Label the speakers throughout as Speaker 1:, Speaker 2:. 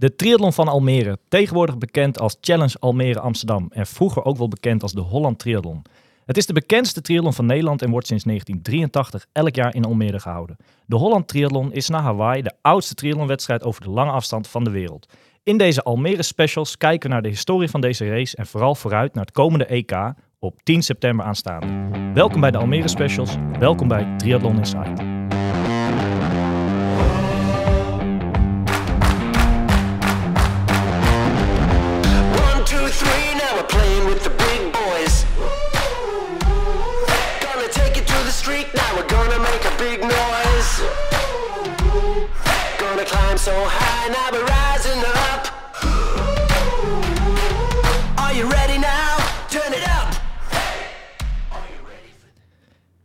Speaker 1: De triathlon van Almere, tegenwoordig bekend als Challenge Almere Amsterdam en vroeger ook wel bekend als de Holland Triathlon. Het is de bekendste triathlon van Nederland en wordt sinds 1983 elk jaar in Almere gehouden. De Holland Triathlon is na Hawaii de oudste triathlonwedstrijd over de lange afstand van de wereld. In deze Almere specials kijken we naar de historie van deze race en vooral vooruit naar het komende EK op 10 september aanstaande. Welkom bij de Almere specials, welkom bij Triathlon Inside.
Speaker 2: So high, now we're rising up. Are you ready now? Turn it up.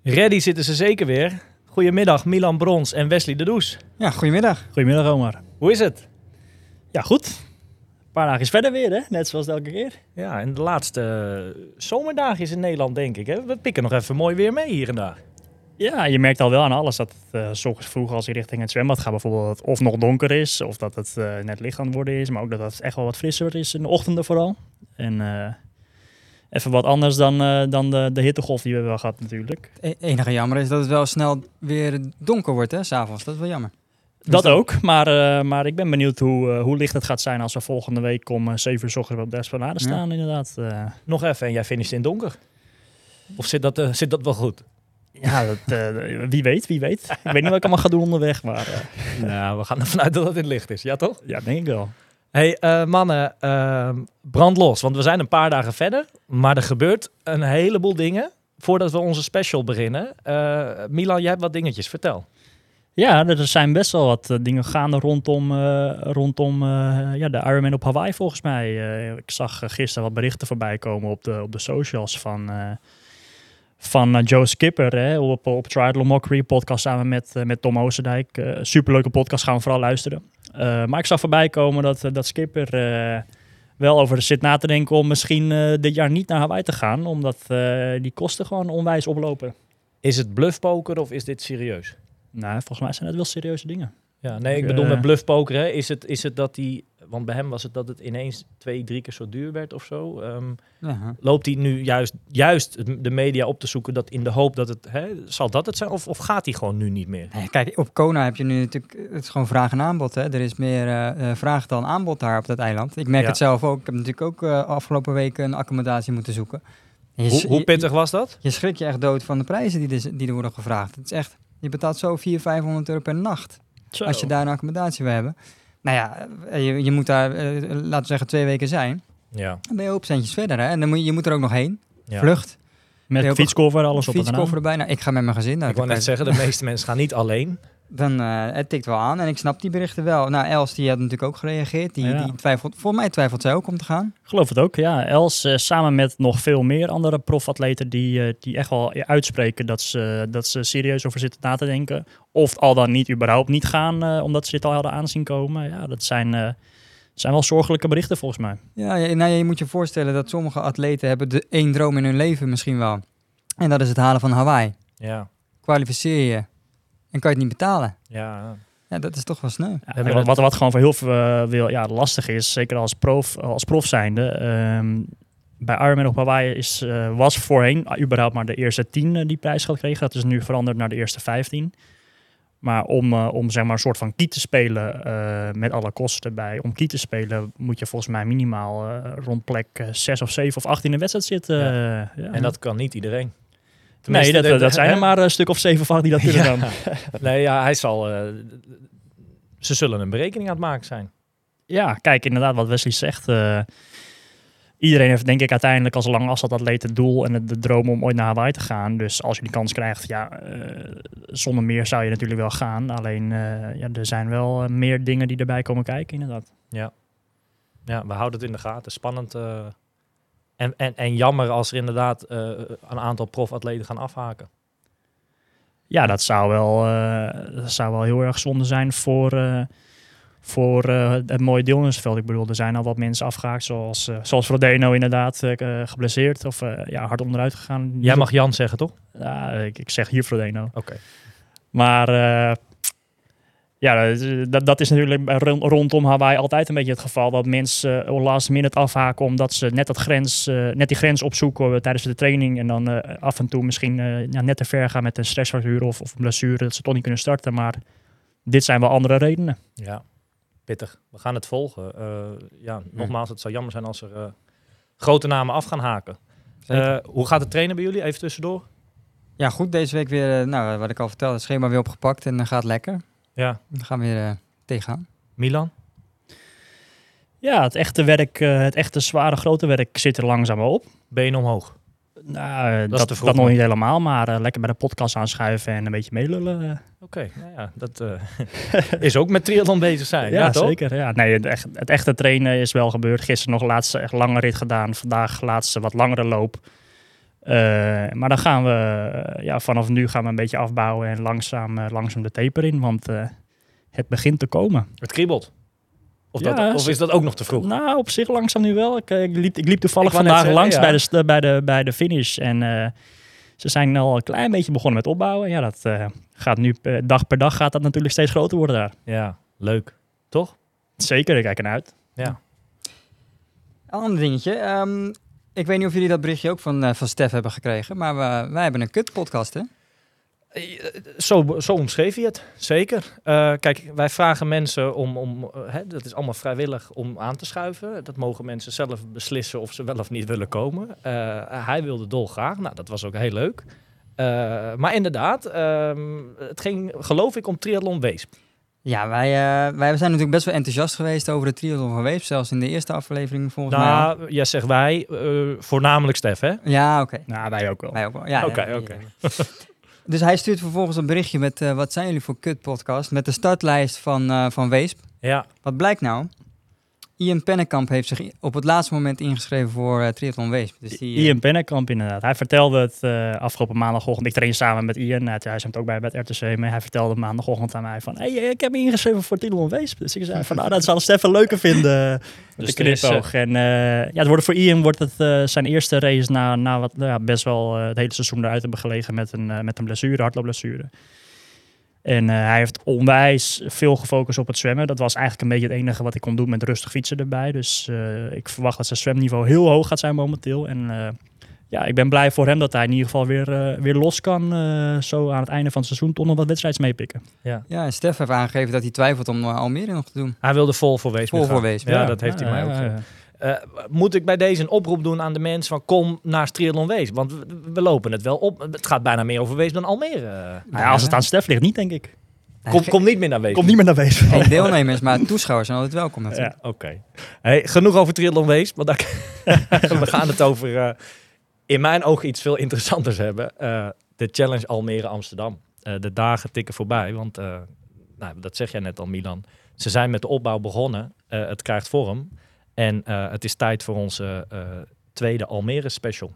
Speaker 1: Ready zitten ze zeker weer. Goedemiddag Milan Brons en Wesley de Does.
Speaker 3: Ja, goedemiddag.
Speaker 4: Goedemiddag Omar.
Speaker 1: Hoe is het?
Speaker 4: Ja, goed. Een paar dagen verder weer, hè? Net zoals elke keer.
Speaker 1: Ja, en de laatste eh, zomerdagen is in Nederland, denk ik. Hè? We pikken nog even mooi weer mee hier en daar.
Speaker 4: Ja, je merkt al wel aan alles dat het uh, s ochtends vroeg als je richting het zwembad gaat bijvoorbeeld of nog donker is of dat het eh, net licht aan het worden is, maar ook dat het echt wel wat frisser is in de ochtenden vooral. En eh, even wat anders dan, eh, dan de, de hittegolf die we hebben gehad natuurlijk.
Speaker 3: Het enige jammer is dat het wel snel weer donker wordt, hè, s'avonds. Dat is wel jammer.
Speaker 4: Dat
Speaker 3: dat-
Speaker 4: ook, maar, eh, maar ik ben benieuwd hoe, eh, hoe licht het gaat zijn als we volgende week om eh, 7 uur 's ochtends op de Esplanade
Speaker 3: Ja.
Speaker 4: staan inderdaad. Eh,
Speaker 1: Nog even en jij finisht in donker. Of zit dat, zit dat wel goed?
Speaker 4: Ja, dat, eh, wie weet, wie weet. Ik weet niet wat ik allemaal ga doen onderweg, maar eh,
Speaker 1: Nou, we gaan ervan uit dat het in het licht is. Ja, toch?
Speaker 4: ja, denk ik wel.
Speaker 1: hey, eh, mannen, ehm, brand los. Want we zijn een paar dagen verder. Maar er gebeurt een heleboel dingen voordat we onze special beginnen. Eh, Milan, jij hebt wat dingetjes. Vertel.
Speaker 4: Ja, er zijn best wel wat dingen gaande rondom, eh, rondom eh, ja, de Ironman op Hawaii volgens mij. Eh, ik zag gisteren wat berichten voorbij komen op de, op de socials van, eh, van eh, Joe Skipper hè, op, op Triathlon Mockery podcast samen met, eh, met Tom Oosterdijk. Eh, superleuke podcast, gaan we vooral luisteren. Maar ik zag voorbij komen dat, dat Skipper wel over zit na te denken om misschien dit jaar niet naar Hawaii te gaan. Omdat die kosten gewoon onwijs oplopen.
Speaker 1: Is het bluffpoker of is dit serieus?
Speaker 4: Nou, volgens mij zijn het wel serieuze dingen.
Speaker 1: Ja, nee, ik bedoel met bluffpoker. Hè, is, het, is het dat hij... Want bij hem was het dat het ineens twee, drie keer zo duur werd of zo. Ehm, loopt hij nu juist, juist de media op te zoeken dat in de hoop dat het... Hè, zal dat het zijn? Of, of gaat hij gewoon nu niet meer?
Speaker 3: Nee, kijk, op Kona heb je nu natuurlijk, het is gewoon vraag en aanbod. Hè. Er is meer eh, eh, vraag dan aanbod daar op dat eiland. Ik merk
Speaker 1: Ja.
Speaker 3: het zelf ook. Ik heb natuurlijk ook eh, afgelopen weken een accommodatie moeten zoeken. Je,
Speaker 1: Hoe, pittig was dat?
Speaker 3: Je schrikt je echt dood van de prijzen die er, die er worden gevraagd. Het is echt, je betaalt zo 400, 500 euro per nacht.
Speaker 4: Zo.
Speaker 3: Als je daar een accommodatie wil hebben. Nou ja, eh, je, je moet daar, eh, laten we zeggen, twee weken zijn.
Speaker 1: Ja.
Speaker 3: Dan ben je op centjes verder. Hè? En dan moet je, je moet er ook nog heen.
Speaker 1: ja.
Speaker 3: Vlucht,
Speaker 4: Met fietscover, alles op en
Speaker 3: fietskoffer
Speaker 4: eraan.
Speaker 3: erbij. Nou, ik ga met mijn gezin. Nou,
Speaker 1: Ik wou net
Speaker 3: kan
Speaker 1: zeggen, de meeste mensen gaan niet alleen.
Speaker 3: Dan, eh, het tikt wel aan. En ik snap die berichten wel. Nou, Els, die had natuurlijk ook gereageerd. Die,
Speaker 4: Ja.
Speaker 3: die twijfelt, voor mij twijfelt zij ook om te gaan.
Speaker 4: Geloof het ook, ja. Els, eh, samen met nog veel meer andere profatleten die, eh, die echt wel uitspreken dat ze, dat ze serieus over zitten na te denken. Of al dan niet überhaupt niet gaan, eh, omdat ze dit al hadden aanzien komen. Ja, dat zijn, eh, zijn wel zorgelijke berichten volgens mij.
Speaker 3: Ja, je, nou, je moet je voorstellen dat sommige atleten hebben de één droom in hun leven misschien wel. En dat is het halen van Hawaii.
Speaker 1: Ja.
Speaker 3: Kwalificeer je. En kan je het niet betalen.
Speaker 1: Ja.
Speaker 3: Ja, dat is toch wel sneu.
Speaker 4: Ja, wat, wat, wat gewoon voor heel veel eh, wil, ja, lastig is, zeker als prof, als prof zijnde. ehm, bij Ironman op Hawaii is, eh, was voorheen überhaupt maar de eerste tien eh, die prijsgeld kregen. Dat is nu veranderd naar de eerste vijftien. Maar om, eh, om zeg maar een soort van kiet te spelen eh, met alle kosten erbij. Om kiet te spelen moet je volgens mij minimaal eh, rond plek eh, zes of zeven of acht in de wedstrijd zitten.
Speaker 1: Ja.
Speaker 4: Eh, ja.
Speaker 1: En dat kan niet iedereen.
Speaker 4: Nee, dat,
Speaker 1: de-
Speaker 4: dat zijn er maar een stuk of zeven acht die dat kunnen
Speaker 1: Ja.
Speaker 4: dan.
Speaker 1: Nee, ja, hij zal... eh, ze zullen een berekening aan het maken zijn.
Speaker 4: Ja, kijk, inderdaad, wat Wesley zegt. eh, iedereen heeft denk ik uiteindelijk als lange afstandatleet het doel en de droom om ooit naar Hawaii te gaan. Dus als je die kans krijgt, ja, eh, zonder meer zou je natuurlijk wel gaan. Alleen, ja, er zijn wel meer dingen die erbij komen kijken, inderdaad.
Speaker 1: Ja, we houden het in de gaten. Spannend. En, en, en jammer als er inderdaad eh, een aantal profatleten gaan afhaken.
Speaker 4: Ja, dat zou wel, eh, dat zou wel heel erg zonde zijn voor, eh, voor het mooie deelnemersveld. Ik bedoel, er zijn al wat mensen afgehaakt, zoals, zoals Frodeno inderdaad, geblesseerd of ja, hard onderuit gegaan.
Speaker 1: Jij mag Jan zeggen, toch?
Speaker 4: Ja, ik, ik zeg hier Frodeno.
Speaker 1: Oké.
Speaker 4: Maar Ja, dat, is- dat, is natuurlijk rondom Hawaii altijd een beetje het geval. Dat mensen uh, last minute afhaken omdat ze net, dat grens, eh, net die grens opzoeken eh, tijdens de training. En dan af en toe misschien ja, net te ver gaan met een stressfractuur of, of een blessure. Dat ze toch niet kunnen starten. Maar dit zijn wel andere redenen.
Speaker 1: Ja, pittig. We gaan het volgen. Eh, ja, nogmaals, het zou jammer zijn als er eh, grote namen af gaan haken. Eh, hoe gaat het trainen bij jullie? Even tussendoor.
Speaker 3: Ja, goed. Deze week weer, nou, wat ik al vertelde, het schema weer opgepakt en dan gaat lekker.
Speaker 1: Ja,
Speaker 3: We gaan weer eh, tegenaan.
Speaker 1: Milan?
Speaker 4: Ja, het echte werk, eh, het echte zware grote werk zit er langzaam op.
Speaker 1: Benen omhoog.
Speaker 4: Nou, eh, dat,
Speaker 1: te
Speaker 4: dat,
Speaker 1: vroeg
Speaker 4: nog
Speaker 1: nog.
Speaker 4: niet helemaal, maar eh, lekker bij de podcast aanschuiven en een beetje meelullen. eh.
Speaker 1: Oké, nou ja, dat eh, is ook met triathlon bezig zijn. Ja, toch?
Speaker 4: zeker. Ja. Nee, het, echt, het echte trainen is wel gebeurd. Gisteren nog laatste echt lange rit gedaan. Vandaag laatste wat langere loop. Eh, maar dan gaan we, ja, vanaf nu gaan we een beetje afbouwen en langzaam, eh, langzaam de taper in. Want eh, het begint te komen.
Speaker 1: Het kriebelt. Of,
Speaker 4: Ja,
Speaker 1: dat, of is dat ook nog te vroeg?
Speaker 4: Nou, op zich langzaam nu wel. Ik, ik, liep, ik liep toevallig
Speaker 1: Ik
Speaker 4: vandaag
Speaker 1: zeggen,
Speaker 4: langs
Speaker 1: ja.
Speaker 4: bij, de, bij, de, bij de finish. En eh, ze zijn al een klein beetje begonnen met opbouwen. Ja, dat eh, gaat nu dag per dag gaat dat natuurlijk steeds groter worden daar.
Speaker 1: Ja, leuk. Toch?
Speaker 4: Zeker, ik kijk ernaar uit.
Speaker 1: Ja.
Speaker 3: Een ander dingetje. ehm, ik weet niet of jullie dat berichtje ook van, eh, van Stef hebben gekregen, maar we, wij hebben een kut-podcast, hè?
Speaker 1: Eh, Zo, zo omschreef je het, zeker. Eh, kijk, wij vragen mensen om, om eh, hè, dat is allemaal vrijwillig, om aan te schuiven. Dat mogen mensen zelf beslissen of ze wel of niet willen komen. Eh, hij wilde dolgraag, nou dat was ook heel leuk. Eh, maar inderdaad, ehm, het ging geloof ik om triathlon Weesp.
Speaker 3: Ja, wij, eh, wij zijn natuurlijk best wel enthousiast geweest over de triathlon van Weep, zelfs in de eerste aflevering volgens mij.
Speaker 1: Nou, ja, zeg wij, eh, voornamelijk Stef, hè?
Speaker 3: Ja, oké.
Speaker 4: Nou, wij ook wel.
Speaker 3: Wij ook wel. Ja,
Speaker 1: Oké,
Speaker 3: ja,
Speaker 1: oké.
Speaker 3: ja. Dus hij stuurt vervolgens een berichtje met eh, wat zijn jullie voor kut-podcast met de startlijst van, eh, van Weesp.
Speaker 1: Ja,
Speaker 3: Wat blijkt nou? Ian Pennekamp heeft zich op het laatste moment ingeschreven voor eh, Triathlon Weesp. Dus die, eh,
Speaker 4: Ian Pennekamp inderdaad. Hij vertelde het eh, afgelopen maandagochtend. Ik train samen met Ian. Hij hij is ook bij bij het RTC. Maar hij vertelde maandagochtend aan mij van... Hey, ik heb me ingeschreven voor Titel Weesp. Dus ik zei van... Nou, dat zal Stefan leuker vinden. Met
Speaker 1: Dus
Speaker 4: de
Speaker 1: is,
Speaker 4: knipoog. En eh, ja, het wordt voor Ian wordt het zijn eerste race na, na wat nou ja, best wel het hele seizoen eruit hebben gelegen met een, met een blessure, hardloopblessure. En eh, hij heeft onwijs veel gefocust op het zwemmen. Dat was eigenlijk een beetje het enige wat ik kon doen met rustig fietsen erbij. Dus eh, ik verwacht dat zijn zwemniveau heel hoog gaat zijn momenteel. En eh, ja, ik ben blij voor hem dat hij in ieder geval weer, weer los kan. eh, zo aan het einde van het seizoen toch nog wat wedstrijds meepikken.
Speaker 3: Ja, en Stef heeft aangegeven dat hij twijfelt om Almere nog te doen.
Speaker 1: hij wilde vol voor Weesp.
Speaker 3: Vol voor Weesp,
Speaker 1: Ja,
Speaker 3: ja.
Speaker 1: dat heeft hij mij ook Eh, moet ik bij deze een oproep doen aan de mensen van kom naar Triathlon Weesp? Want we, we lopen het wel op. Het gaat bijna meer over Weesp dan Almere.
Speaker 4: Nou ja, als het aan Stef ligt, niet denk ik.
Speaker 1: Kom, kom niet meer naar Weesp.
Speaker 4: Komt niet meer naar Weesp.
Speaker 3: Geen deelnemers, maar toeschouwers zijn altijd welkom natuurlijk.
Speaker 1: Ja, oké. Hey, genoeg over Triathlon Weesp. Want daar- we gaan het over, eh, in mijn ogen, iets veel interessanters hebben. Eh, de Challenge Almere Amsterdam. Eh, de dagen tikken voorbij, want eh, nou, dat zeg jij net al, Milan. Ze zijn met de opbouw begonnen. Eh, het krijgt vorm. En eh, het is tijd voor onze eh, tweede Almere special.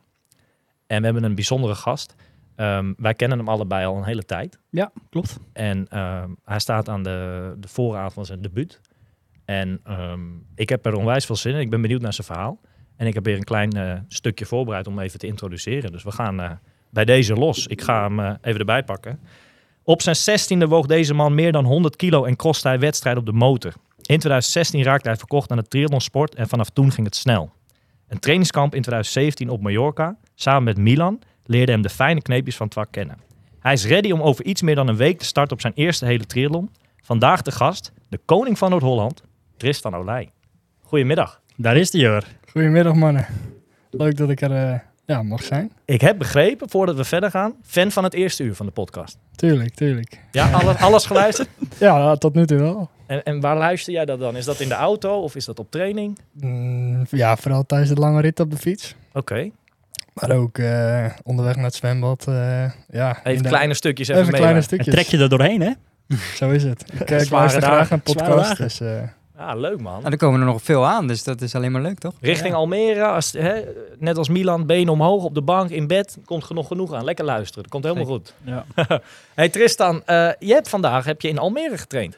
Speaker 1: En we hebben een bijzondere gast. Ehm, wij kennen hem allebei al een hele tijd.
Speaker 4: Ja, klopt.
Speaker 1: En ehm, hij staat aan de, de vooravond van zijn debuut. En ehm, ik heb er onwijs veel zin in. Ik ben benieuwd naar zijn verhaal. En ik heb weer een klein eh, stukje voorbereid om even te introduceren. Dus we gaan bij deze los. Ik ga hem even erbij pakken. Op zijn zestiende woog deze man meer dan 100 kilo en croste hij wedstrijd op de motor. In 2016 raakte hij verkocht aan de triathlonsport en vanaf toen ging het snel. Een trainingskamp in 2017 op Mallorca, samen met Milan, leerde hem de fijne kneepjes van het vak kennen. Hij is ready om over iets meer dan een week te starten op zijn eerste hele triathlon. Vandaag de gast, de koning van Noord-Holland, Tristan Olij. Goedemiddag.
Speaker 4: Daar is de Jur.
Speaker 5: Goedemiddag mannen. Leuk dat ik er eh, ja, mag zijn.
Speaker 1: Ik heb begrepen, voordat we verder gaan, fan van het eerste uur van de podcast.
Speaker 5: Tuurlijk, tuurlijk.
Speaker 1: Ja, alles, alles geluisterd?
Speaker 5: Ja, tot nu toe wel.
Speaker 1: En, en waar luister jij dat dan? Is dat in de auto of is dat op training?
Speaker 5: Mm, ja, vooral tijdens de lange rit op de fiets.
Speaker 1: Oké,
Speaker 5: Maar ook eh, onderweg naar het zwembad. eh, ja,
Speaker 1: even
Speaker 5: de-
Speaker 1: kleine stukjes even,
Speaker 5: even
Speaker 1: mee.
Speaker 5: kleine
Speaker 4: En
Speaker 5: stukjes.
Speaker 4: trek je er doorheen, hè?
Speaker 5: Zo is het. Ik, ik luister
Speaker 1: dagen.
Speaker 5: graag naar
Speaker 4: Zware
Speaker 5: podcast.
Speaker 4: dagen.
Speaker 5: Dus,
Speaker 1: Ah, leuk man.
Speaker 3: Nou, er komen er nog veel aan, dus dat is alleen maar leuk, toch?
Speaker 1: Richting Almere, als, hè, net als Milan, benen omhoog op de bank, in bed, komt genoeg genoeg aan. Lekker luisteren, dat komt helemaal goed.
Speaker 4: Ja.
Speaker 1: Hey Tristan, eh, je hebt vandaag heb je in Almere getraind.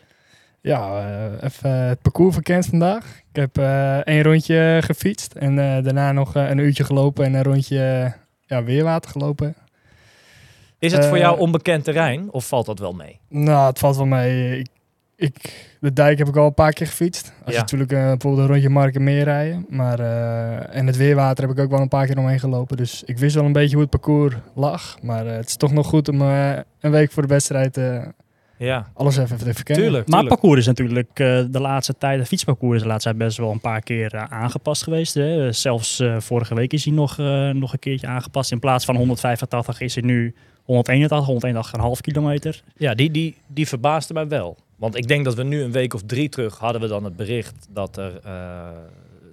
Speaker 5: ja, eh, even het parcours verkend vandaag. Ik heb eh één rondje gefietst. En eh, daarna nog een uurtje gelopen en een rondje ja, weerwater gelopen.
Speaker 1: Is het voor jou onbekend terrein of valt dat wel mee?
Speaker 5: Nou, het valt wel mee. Ik, ik, de dijk heb ik al een paar keer gefietst. Als
Speaker 1: Ja.
Speaker 5: je natuurlijk eh, bijvoorbeeld een rondje Markenmeer rijden. Maar, eh, en het weerwater heb ik ook wel een paar keer omheen gelopen. Dus ik wist wel een beetje hoe het parcours lag. Maar eh, het is toch nog goed om eh, een week voor de wedstrijd eh,
Speaker 1: Ja,
Speaker 5: alles even te verkennen.
Speaker 1: tuurlijk.
Speaker 4: Maar
Speaker 1: tuurlijk.
Speaker 4: parcours is natuurlijk eh, de laatste tijd, het fietsparcours is de laatste tijd best wel een paar keer aangepast geweest. Hè. Zelfs eh, vorige week is hij nog, eh, nog een keertje aangepast. In plaats van 185 is hij nu 181, 181,5 kilometer.
Speaker 1: Ja, die, die, die verbaasde mij wel. Want ik denk dat we nu een week of drie terug hadden we dan het bericht dat er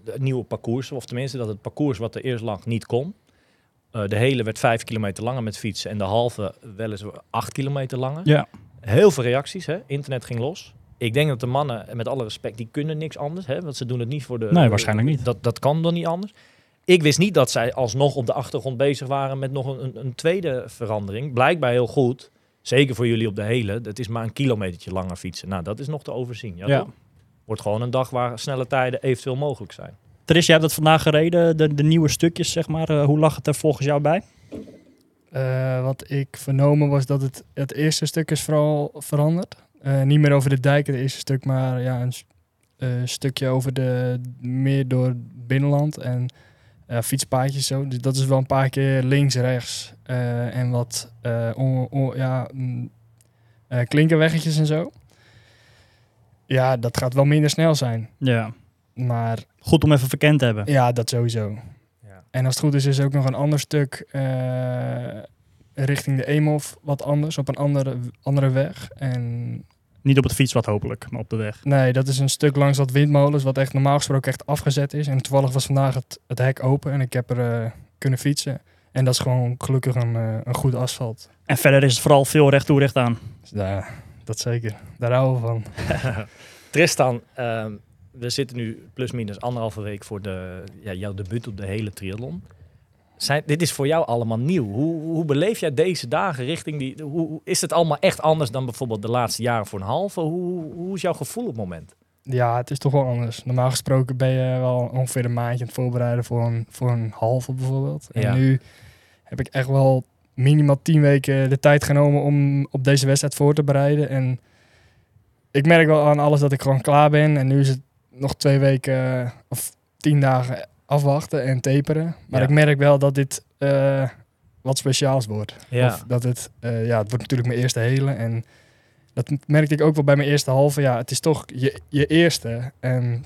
Speaker 1: de nieuwe parcours, of tenminste dat het parcours wat er eerst lag niet kon. Eh, de hele werd vijf kilometer langer met fietsen en de halve weliswaar acht kilometer langer.
Speaker 4: Ja.
Speaker 1: Heel veel reacties, hè? internet ging los. Ik denk dat de mannen, met alle respect, die kunnen niks anders. Hè? Want ze doen het niet voor de...
Speaker 4: Nee, waarschijnlijk niet.
Speaker 1: Dat, dat kan dan niet anders. Ik wist niet dat zij alsnog op de achtergrond bezig waren met nog een, een tweede verandering. Blijkbaar heel goed. Zeker voor jullie op de hele. Het is maar een kilometertje langer fietsen. Nou, dat is nog te overzien. Ja? Wordt gewoon een dag waar snelle tijden eventueel mogelijk zijn.
Speaker 4: Tris, jij hebt het vandaag gereden, de, de nieuwe stukjes, zeg maar. Eh, hoe lag het er volgens jou bij?
Speaker 5: Eh, wat ik vernomen was dat het, het eerste stuk is vooral veranderd. Eh, niet meer over de dijk, het eerste stuk, maar ja, een eh, stukje over de meer door het binnenland en eh, fietspaadjes zo. Dus dat is wel een paar keer links, rechts eh, en wat eh, on, on- ja, mm, eh, klinkerweggetjes en zo. Ja, dat gaat wel minder snel zijn.
Speaker 4: Ja.
Speaker 5: Maar
Speaker 4: Goed om even verkend te hebben.
Speaker 5: ja, dat sowieso.
Speaker 1: Ja.
Speaker 5: En als het goed is, is er ook nog een ander stuk eh, richting de Eemhof wat anders, op een andere, andere weg. En
Speaker 4: Niet op het fietspad hopelijk, maar op de weg.
Speaker 5: nee, dat is een stuk langs wat windmolens, wat echt normaal gesproken echt afgezet is. En toevallig was vandaag het, het hek open en ik heb er eh, kunnen fietsen. En dat is gewoon gelukkig een, eh, een goed asfalt.
Speaker 4: En verder is het vooral veel recht toe, recht aan.
Speaker 5: Dus daar, dat zeker. Daar houden we van.
Speaker 1: Tristan, ehm, we zitten nu plus minus anderhalve week voor de, ja, jouw debuut op de hele triathlon. Zijn, dit is voor jou allemaal nieuw. Hoe, hoe beleef jij deze dagen richting die... Hoe, is het allemaal echt anders dan bijvoorbeeld de laatste jaren voor een halve? Hoe, hoe is jouw gevoel op het moment?
Speaker 5: Ja, het is toch wel anders. Normaal gesproken ben je wel ongeveer een maandje aan het voorbereiden voor een, voor een halve bijvoorbeeld. En
Speaker 1: Ja.
Speaker 5: nu heb ik echt wel minimaal tien weken de tijd genomen om op deze wedstrijd voor te bereiden. En ik merk wel aan alles dat ik gewoon klaar ben. En nu is het nog twee weken eh, of tien dagen afwachten en taperen. Maar
Speaker 1: Ja.
Speaker 5: ik merk wel dat dit eh, wat speciaals wordt.
Speaker 1: Ja.
Speaker 5: Of dat het, eh, ja, het wordt natuurlijk mijn eerste hele. En dat merkte ik ook wel bij mijn eerste halve. Ja, het is toch je, je eerste. En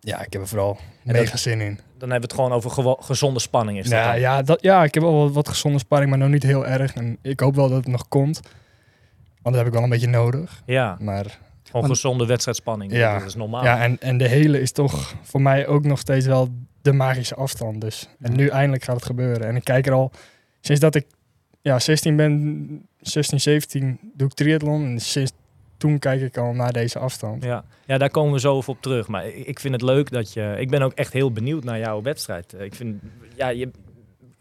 Speaker 5: ja, ik heb er vooral
Speaker 1: En
Speaker 5: mega
Speaker 1: dat-
Speaker 5: zin in.
Speaker 1: Dan hebben we het gewoon over gewo- gezonde spanning. Is
Speaker 5: Ja, ja, dat, ja, ik heb wel wat, wat gezonde spanning, maar nog niet heel erg. En ik hoop wel dat het nog komt. Want dat heb ik wel een beetje nodig.
Speaker 1: ja,
Speaker 5: Maar
Speaker 1: gewoon gezonde wedstrijdspanning.
Speaker 5: Ja.
Speaker 1: Dat is normaal.
Speaker 5: ja, en, en de hele is toch voor mij ook nog steeds wel de magische afstand. Dus. En nu eindelijk gaat het gebeuren. En ik kijk er al, sinds dat ik ja, 16 ben, 16, 17, doe ik triathlon. En sinds toen kijk ik al naar deze afstand.
Speaker 1: Ja. ja, daar komen we zo over op terug. Maar ik vind het leuk dat je... Ik ben ook echt heel benieuwd naar jouw wedstrijd. Eh, Ik vind... Ja, je...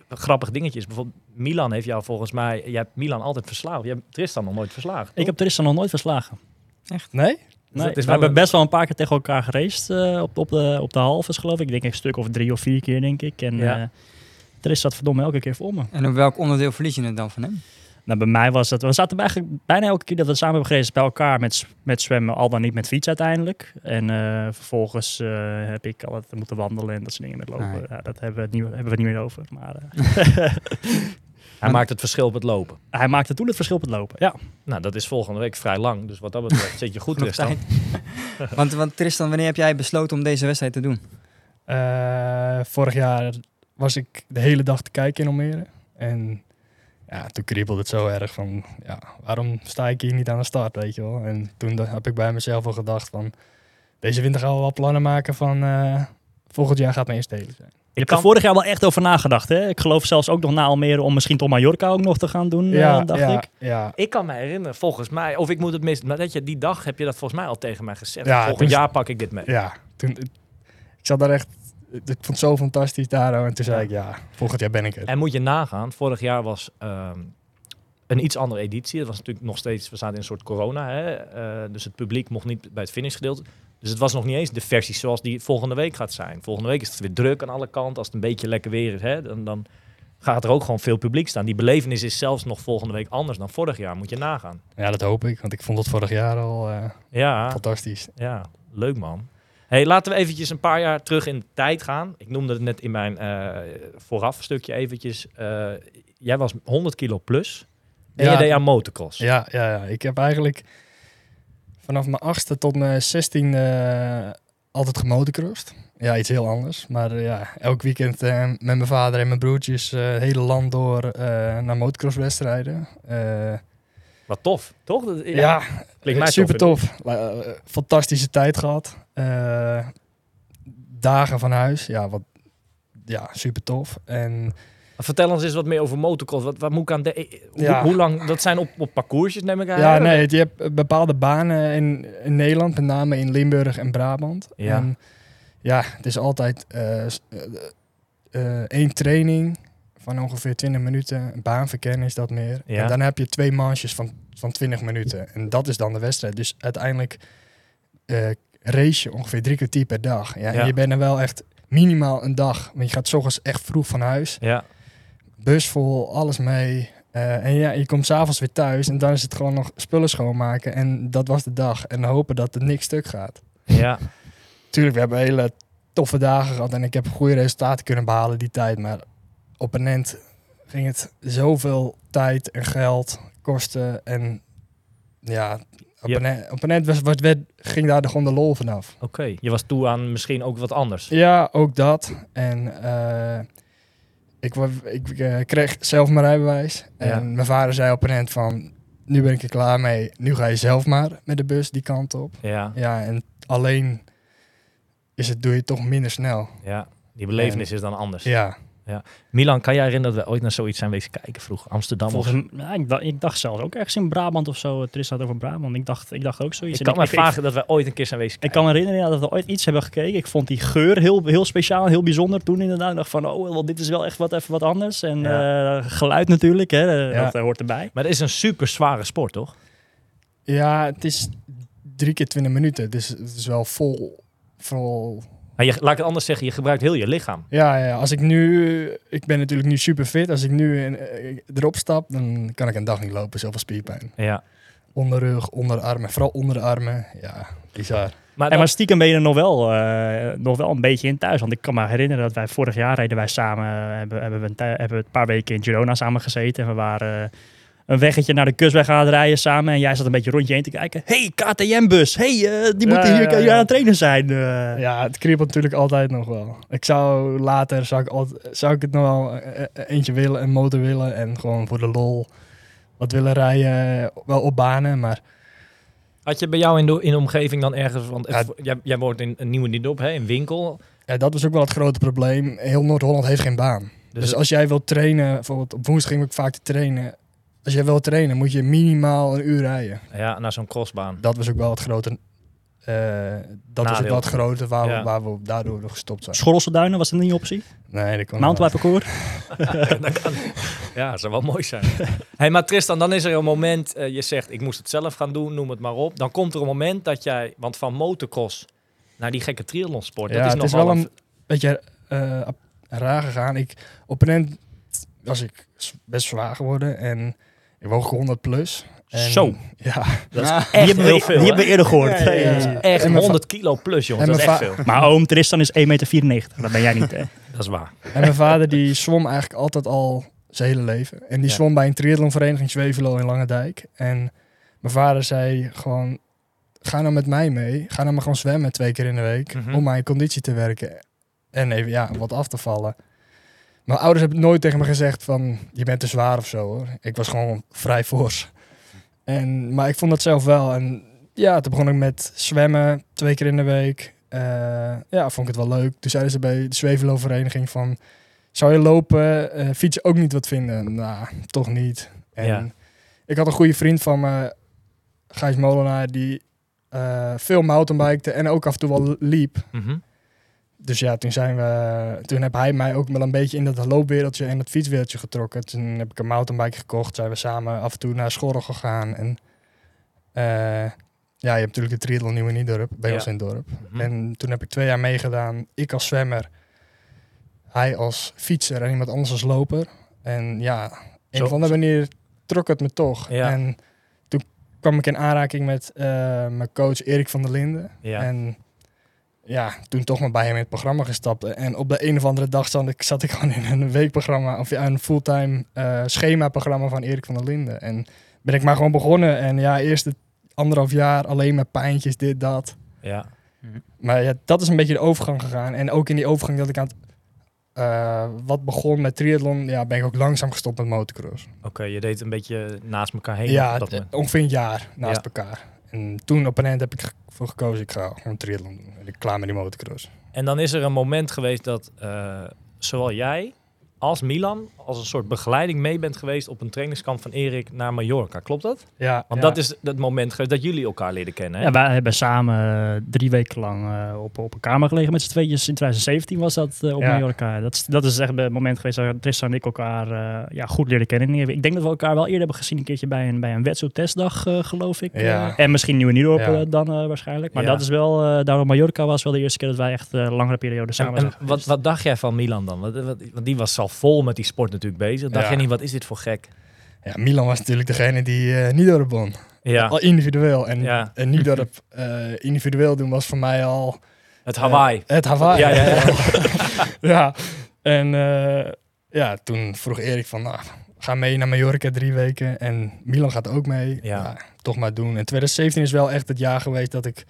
Speaker 1: Grappig dingetjes. Bijvoorbeeld Milan heeft jou volgens mij... Je hebt Milan altijd verslagen. Je hebt Tristan nog nooit verslagen.
Speaker 4: Ik heb Tristan nog nooit verslagen.
Speaker 5: Nee?
Speaker 1: Dus
Speaker 4: Nee,
Speaker 1: dat is
Speaker 4: we hebben
Speaker 1: een-
Speaker 4: best wel een paar keer tegen elkaar geraced eh, op, op, de, op de halves, geloof ik. Ik denk een stuk of drie of vier keer, denk ik. En
Speaker 1: Ja.
Speaker 4: ja. Tris zat verdomme elke keer voor me.
Speaker 3: En op welk onderdeel verlies je het dan van hem?
Speaker 4: Nou, bij mij was het... We zaten eigenlijk bijna elke keer dat we samen hebben geraced bij elkaar met, met zwemmen. Al dan niet met fiets uiteindelijk. En eh, vervolgens eh, heb ik altijd moeten wandelen en dat soort dingen met lopen.
Speaker 3: Nee.
Speaker 4: Ja, dat hebben we, het niet, hebben we het niet meer over. Maar eh,
Speaker 1: Hij maakt het verschil op het lopen.
Speaker 4: hij maakte toen het verschil op het lopen. Ja.
Speaker 1: Nou, dat is volgende week vrij lang. Dus wat dat betreft zit je goed, Tristan.
Speaker 3: want, want Tristan, wanneer heb jij besloten om deze wedstrijd te doen?
Speaker 5: Eh, vorig jaar was ik de hele dag te kijken in Almere. En ja, toen kriebelde het zo erg van, ja, waarom sta ik hier niet aan de start, weet je wel. En toen heb ik bij mezelf al gedacht van, deze winter gaan we wel plannen maken van, eh, volgend jaar gaat mijn eerste hele zijn.
Speaker 4: Je hebt er vorig jaar wel echt over nagedacht, hè? Ik geloof zelfs ook nog na Almere om misschien tot Mallorca ook nog te gaan doen, eh, dacht
Speaker 5: ja,
Speaker 4: ik.
Speaker 5: Ja,
Speaker 1: Ik kan me herinneren, volgens mij, of ik moet het mis, maar dat je die dag heb je dat volgens mij al tegen mij gezegd.
Speaker 5: Ja,
Speaker 1: Volgend
Speaker 5: toen-
Speaker 1: jaar pak ik dit mee.
Speaker 5: ja. Toen, ik zat daar echt, ik vond het zo fantastisch daar. En toen zei
Speaker 1: Ja.
Speaker 5: ik, ja, volgend jaar ben ik er.
Speaker 1: En moet je nagaan, vorig jaar was ehm, een iets andere editie. Het was natuurlijk nog steeds, we zaten in een soort corona, hè? eh, dus het publiek mocht niet bij het finishgedeelte. Dus het was nog niet eens de versie zoals die volgende week gaat zijn. Volgende week is het weer druk aan alle kanten. Als het een beetje lekker weer is, hè, dan, dan gaat er ook gewoon veel publiek staan. Die belevenis is zelfs nog volgende week anders dan vorig jaar. Moet je nagaan.
Speaker 5: Ja, dat hoop ik, want ik vond het vorig jaar al eh,
Speaker 1: Ja,
Speaker 5: fantastisch.
Speaker 1: ja leuk man. Hey, laten we eventjes een paar jaar terug in de tijd gaan. Ik noemde het net in mijn eh vooraf stukje eventjes. Eh, jij was 100 kilo plus. En
Speaker 5: Ja.
Speaker 1: je deed aan motocross.
Speaker 5: Ja, ja, ja, ik heb eigenlijk vanaf mijn achtste tot mijn zestiende eh, altijd gemotocrossed. Ja, iets heel anders. Maar eh, ja, elk weekend eh, met mijn vader en mijn broertjes hele land door eh, naar motocrosswedstrijden.
Speaker 1: Wat tof, toch? Dat-
Speaker 5: ja,
Speaker 1: klinkt mij
Speaker 5: super
Speaker 1: tof.
Speaker 5: fantastische tijd gehad. Eh, dagen van huis. Ja, wat, ja, super tof. En
Speaker 1: Vertel ons eens wat meer over motocross. Wat, wat moet ik aan de... Hoe,
Speaker 5: Ja.
Speaker 1: hoe lang... Dat zijn op, op parcoursjes, neem ik aan.
Speaker 5: Ja, nee, je hebt eh, bepaalde banen in, in Nederland, met name in Limburg en Brabant.
Speaker 1: Ja.
Speaker 5: En ja, het is altijd eh, één training van ongeveer 20 minuten. Een baanverkennen is dat meer.
Speaker 1: Ja.
Speaker 5: En dan heb je twee manches van, van 20 minuten. En dat is dan de wedstrijd. Dus uiteindelijk race je ongeveer drie kwartier per dag. Ja,
Speaker 1: Ja.
Speaker 5: En je bent er wel echt minimaal een dag. Want je gaat 's ochtends echt vroeg van huis
Speaker 1: Ja,
Speaker 5: bus vol, alles mee. Eh, en ja, je komt s'avonds weer thuis en dan is het gewoon nog spullen schoonmaken. En dat was de dag. En hopen dat er niks stuk gaat.
Speaker 1: ja.
Speaker 5: Tuurlijk, we hebben hele toffe dagen gehad en ik heb goede resultaten kunnen behalen die tijd. Maar op een end ging het zoveel tijd en geld kosten. En ja, op, een, end- op een end was, was, werd, ging daar de, gewoon de lol vanaf.
Speaker 1: Oké. Je was toe aan misschien ook wat anders.
Speaker 5: Ja, ook dat. En eh, ik, ik eh, kreeg zelf mijn rijbewijs. En
Speaker 1: Ja.
Speaker 5: mijn vader zei op een end van... Nu ben ik er klaar mee. Nu ga je zelf maar met de bus die kant op.
Speaker 1: Ja,
Speaker 5: Ja, en alleen is het, doe je het toch minder snel.
Speaker 1: ja. Die belevenis is dan anders.
Speaker 5: Ja,
Speaker 1: Milan, kan jij herinneren dat we ooit naar zoiets zijn wezen kijken vroeger? Amsterdam of
Speaker 4: Volgens ja, ik, dacht, ik dacht zelfs ook ergens in Brabant of zo. Tristan had over Brabant. Ik dacht, ik dacht ook zoiets.
Speaker 1: Ik kan me
Speaker 4: ik, ik,
Speaker 1: vragen dat we ooit een keer zijn wezen
Speaker 4: ik
Speaker 1: kijken.
Speaker 4: kan me herinneren ja, dat we ooit iets hebben gekeken. Ik vond die geur heel, heel speciaal en heel bijzonder toen inderdaad. Ik dacht van, oh, wel, dit is wel echt wat, even wat anders. En eh, geluid natuurlijk, hè, eh,
Speaker 5: Ja.
Speaker 4: dat eh, hoort erbij.
Speaker 1: Maar het is een super zware sport, toch?
Speaker 5: ja het is drie keer 20 minuten. Dus het is wel vol... vol
Speaker 1: Maar je, laat ik het anders zeggen, je gebruikt heel je lichaam.
Speaker 5: ja, ja, als ik nu... Ik ben natuurlijk nu super fit. Als ik nu eh, erop stap, dan kan ik een dag niet lopen. Zoveel spierpijn.
Speaker 1: Ja.
Speaker 5: Onderrug, onderarmen. Vooral onder de armen. Ja, bizar.
Speaker 1: Maar,
Speaker 4: En maar stiekem ben je er nog wel, eh, nog wel een beetje in thuis. Want ik kan me herinneren dat wij vorig jaar reden wij samen, eh, hebben, hebben, we een, hebben we een paar weken in Girona samen gezeten. En we waren een weggetje naar de kustweg aan het rijden samen. En jij zat een beetje rond je heen te kijken. hey, KTM-bus. hey, eh, die moeten
Speaker 5: Ja,
Speaker 4: hier,
Speaker 5: ja,
Speaker 4: hier
Speaker 5: ja.
Speaker 4: aan het trainen zijn. eh.
Speaker 5: Ja, het kriebelt natuurlijk altijd nog wel. Ik zou later, zou ik, altijd, zou ik het nog wel eh, eentje willen, een motor willen. En gewoon voor de lol wat willen rijden. Wel op banen, maar
Speaker 1: had je bij jou in de, in de omgeving dan ergens... Want het- jij, jij woont in een nieuwe Nidop, hè, in winkel.
Speaker 5: ja, dat was ook wel het grote probleem. Heel Noord-Holland heeft geen baan.
Speaker 1: Dus,
Speaker 5: Dus als jij wilt trainen, bijvoorbeeld op woensdag ging ik vaak te trainen. Als jij wilt trainen, moet je minimaal een uur rijden.
Speaker 1: ja, naar zo'n crossbaan.
Speaker 5: Dat was ook wel het grote... eh, dat was ook wel het grote waar,
Speaker 1: Ja.
Speaker 5: we, waar we daardoor gestopt zijn.
Speaker 4: Schorrelse duinen, was dat niet een optie?
Speaker 5: Nee, dat kon
Speaker 4: Mountainbike parcours?
Speaker 1: Dat kan. Ja, dat zou wel mooi zijn. hey, maar Tristan, dan is er een moment, eh, je zegt ik moest het zelf gaan doen, noem het maar op. Dan komt er een moment dat jij, want van motocross naar die gekke triathlonsport,
Speaker 5: Ja,
Speaker 1: dat is
Speaker 5: het is wel
Speaker 1: een...
Speaker 5: beetje eh, ap- raar gegaan. Ik, op een end was ik best zwaar geworden en ik woog 100 plus. En,
Speaker 1: Zo.
Speaker 5: Ja.
Speaker 1: Dat is
Speaker 3: Ja.
Speaker 1: echt
Speaker 4: die hebben
Speaker 1: heel
Speaker 4: we,
Speaker 1: veel,
Speaker 4: die hebben we eerder gehoord.
Speaker 5: Ja, ja, ja.
Speaker 1: Dat is echt
Speaker 5: En mijn
Speaker 1: 100 kilo plus, jongens.
Speaker 5: en
Speaker 1: Dat is echt veel.
Speaker 4: Maar oom Tristan is 1,94 meter. Dat ben jij niet, hè?
Speaker 1: Dat is waar.
Speaker 5: En mijn vader die zwom eigenlijk altijd al zijn hele leven. En die
Speaker 1: Ja.
Speaker 5: zwom bij een triathlonvereniging Zwevelo in Langendijk. En mijn vader zei gewoon, ga nou met mij mee. Ga nou maar gewoon zwemmen twee keer in de week.
Speaker 1: Mhm.
Speaker 5: Om mijn conditie te werken. En even ja, wat af te vallen. Mijn ouders hebben nooit tegen me gezegd van, je bent te zwaar of zo hoor. Ik was gewoon vrij fors. En, maar ik vond dat zelf wel. En ja, toen begon ik met zwemmen twee keer in de week. Eh, ja, vond ik het wel leuk. Toen zeiden ze bij de Zwevelo-vereniging van... Zou je lopen, eh, fietsen ook niet wat vinden? Nou, toch niet. En
Speaker 1: Ja.
Speaker 5: ik had een goede vriend van me, Gijs Molenaar, die eh, veel mountainbikte en ook af en toe wel liep.
Speaker 1: Mhm.
Speaker 5: Dus ja, toen zijn we, toen heb hij mij ook wel een beetje in dat loopwereldje en dat fietswereldje getrokken. Toen heb ik een mountainbike gekocht, zijn we samen af en toe naar Schorrel gegaan. En eh, ja, je hebt natuurlijk de triathlon Nieuwe Niedorp, bij
Speaker 1: Ja.
Speaker 5: ons in het dorp.
Speaker 1: Mhm.
Speaker 5: En toen heb ik twee jaar meegedaan. Ik als zwemmer, hij als fietser en iemand anders als loper. En ja, een
Speaker 1: Zo-
Speaker 5: of andere manier trok het me toch.
Speaker 1: Ja.
Speaker 5: En toen kwam ik in aanraking met eh, mijn coach Erik van der Linden.
Speaker 1: Ja.
Speaker 5: En ja, toen toch maar bij hem in het programma gestapt. En op de een of andere dag zat ik, zat ik gewoon in een weekprogramma, of ja, een fulltime eh schema-programma van Erik van der Linden. En ben ik maar gewoon begonnen. En ja, eerst het anderhalf jaar alleen met pijntjes, dit, dat.
Speaker 1: Ja.
Speaker 5: Maar ja, dat is een beetje de overgang gegaan. En ook in die overgang dat ik aan het, eh, wat begon met triathlon, ja, ben ik ook langzaam gestopt met motocross.
Speaker 1: Oké, je deed een beetje naast elkaar heen
Speaker 5: ja, ongeveer een jaar naast
Speaker 1: Ja.
Speaker 5: elkaar. En toen op een eind heb ik voor gekozen, ik ga gewoon triathlon. En ik klaar met die motocross.
Speaker 1: En dan is er een moment geweest dat eh, zowel jij als Milan als een soort begeleiding mee bent geweest op een trainingskamp van Erik naar Mallorca. Klopt dat?
Speaker 5: Ja,
Speaker 1: Want
Speaker 5: ja.
Speaker 1: dat is het moment geweest dat jullie elkaar leren kennen. Hè?
Speaker 4: Ja, wij hebben samen eh, drie weken lang eh, op, op een kamer gelegen met z'n tweetjes. In 2017 was dat eh, op
Speaker 5: Ja.
Speaker 4: Mallorca. Dat, is- dat is echt het moment geweest dat Tristan en ik elkaar eh, ja, goed leren kennen. Ik denk dat we elkaar wel eerder hebben gezien een keertje bij een, bij een wetsuit-testdag, eh, geloof ik.
Speaker 5: Ja.
Speaker 4: En misschien Nieuwe eh, dan waarschijnlijk. Maar
Speaker 1: Ja.
Speaker 4: dat is wel, eh daarom Mallorca was wel de eerste keer dat wij echt eh, langere periode
Speaker 1: En-
Speaker 4: samen
Speaker 1: en
Speaker 4: zijn
Speaker 1: wat, wat dacht jij van Milan dan? Wat, wat- want die was al vol met die sport natuurlijk bezig. Dacht je niet, wat is dit voor gek?
Speaker 5: Ja, Milan was natuurlijk degene die eh niet dorp won.
Speaker 1: Ja,
Speaker 5: Al individueel. En,
Speaker 1: Ja.
Speaker 5: en eh, individueel doen was voor mij al...
Speaker 1: het Hawaii.
Speaker 5: eh, het Hawaii.
Speaker 1: Ja, ja, ja.
Speaker 5: ja. En eh, ja, toen vroeg Erik van, nou, ga mee naar Mallorca drie weken. En Milan gaat ook mee.
Speaker 1: Ja.
Speaker 5: Toch maar doen. En 2017 is wel echt het jaar geweest dat ik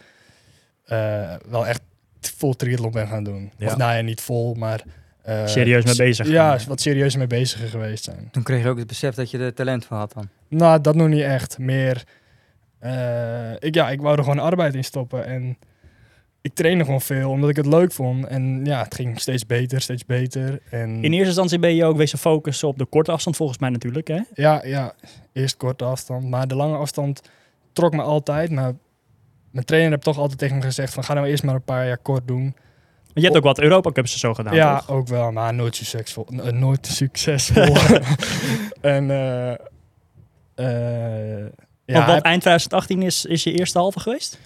Speaker 5: eh, wel echt vol triathlon ben gaan doen.
Speaker 1: Ja.
Speaker 5: Of nou ja, niet vol, maar... eh,
Speaker 4: Serieus mee bezig
Speaker 5: Ja,
Speaker 4: gaan.
Speaker 5: wat serieus mee bezig geweest zijn.
Speaker 3: Toen kreeg je ook het besef dat je er talent voor had dan.
Speaker 5: Nou, dat nog niet echt. Meer, eh, ik, ja, ik wou er gewoon arbeid in stoppen. En ik trainde gewoon veel, omdat ik het leuk vond. En ja, het ging steeds beter, steeds beter. En
Speaker 4: In eerste instantie ben je ook wezen focussen op de korte afstand volgens mij natuurlijk. Hè?
Speaker 5: ja, ja, eerst korte afstand. Maar de lange afstand trok me altijd. Maar mijn trainer heeft toch altijd tegen me gezegd van... ga nou eerst maar een paar jaar kort doen.
Speaker 4: Je hebt ook wat Europa Cups en zo gedaan,
Speaker 5: ja,
Speaker 4: toch?
Speaker 5: ook wel, maar nooit succesvol. n- nooit succesvol. en eh eh, ja,
Speaker 4: Want wat
Speaker 5: ik
Speaker 4: eind 2018 is, is je eerste halve geweest?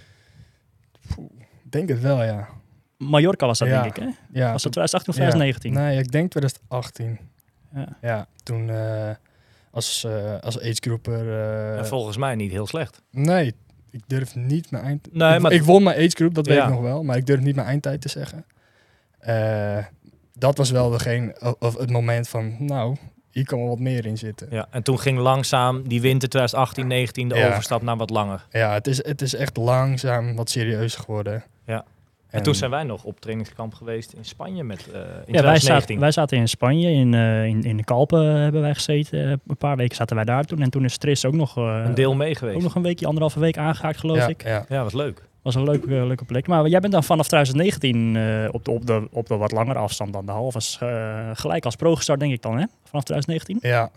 Speaker 5: denk het wel, ja.
Speaker 4: Mallorca was dat,
Speaker 5: Ja.
Speaker 4: denk ik, hè?
Speaker 5: ja
Speaker 4: Was dat
Speaker 5: toen-
Speaker 4: 2018 of
Speaker 5: Ja.
Speaker 4: 2019?
Speaker 5: Nee, ik denk 2018.
Speaker 4: Ja.
Speaker 5: Ja, toen eh, als, eh als agegroeper... eh
Speaker 1: En volgens mij niet heel slecht.
Speaker 5: nee, ik durf niet mijn eind...
Speaker 1: Nee,
Speaker 5: ik,
Speaker 1: maar-
Speaker 5: ik won mijn agegroep, dat weet
Speaker 1: Ja.
Speaker 5: ik nog wel. Maar ik durf niet mijn eindtijd te zeggen. Eh, dat was wel degene, of, of het moment van... Nou, hier kan wel wat meer in zitten.
Speaker 1: Ja, en toen ging langzaam die winter 2018, 19 de
Speaker 5: Ja.
Speaker 1: overstap naar wat langer.
Speaker 5: Ja, het is, het is echt langzaam wat serieuzer geworden.
Speaker 1: Ja. En, toen zijn wij nog op trainingskamp geweest in Spanje met eh in
Speaker 4: Ja, wij
Speaker 1: 2019.
Speaker 4: zaten, wij zaten in Spanje, in, eh, in, in de Kalpen hebben wij gezeten. Een paar weken zaten wij daar toen. En toen is Tris ook nog,
Speaker 1: een deel mee geweest.
Speaker 4: ook nog een weekje, anderhalve week aangehaakt, geloof
Speaker 5: ja,
Speaker 4: ik.
Speaker 5: Ja.
Speaker 1: Ja, was leuk.
Speaker 4: Was een leuke, leuke plek. Maar jij bent dan vanaf 2019 eh, op, de, op, de, op de wat langere afstand dan de halve. eh, gelijk als pro gestart, denk ik dan, hè? Vanaf 2019.
Speaker 5: Ja,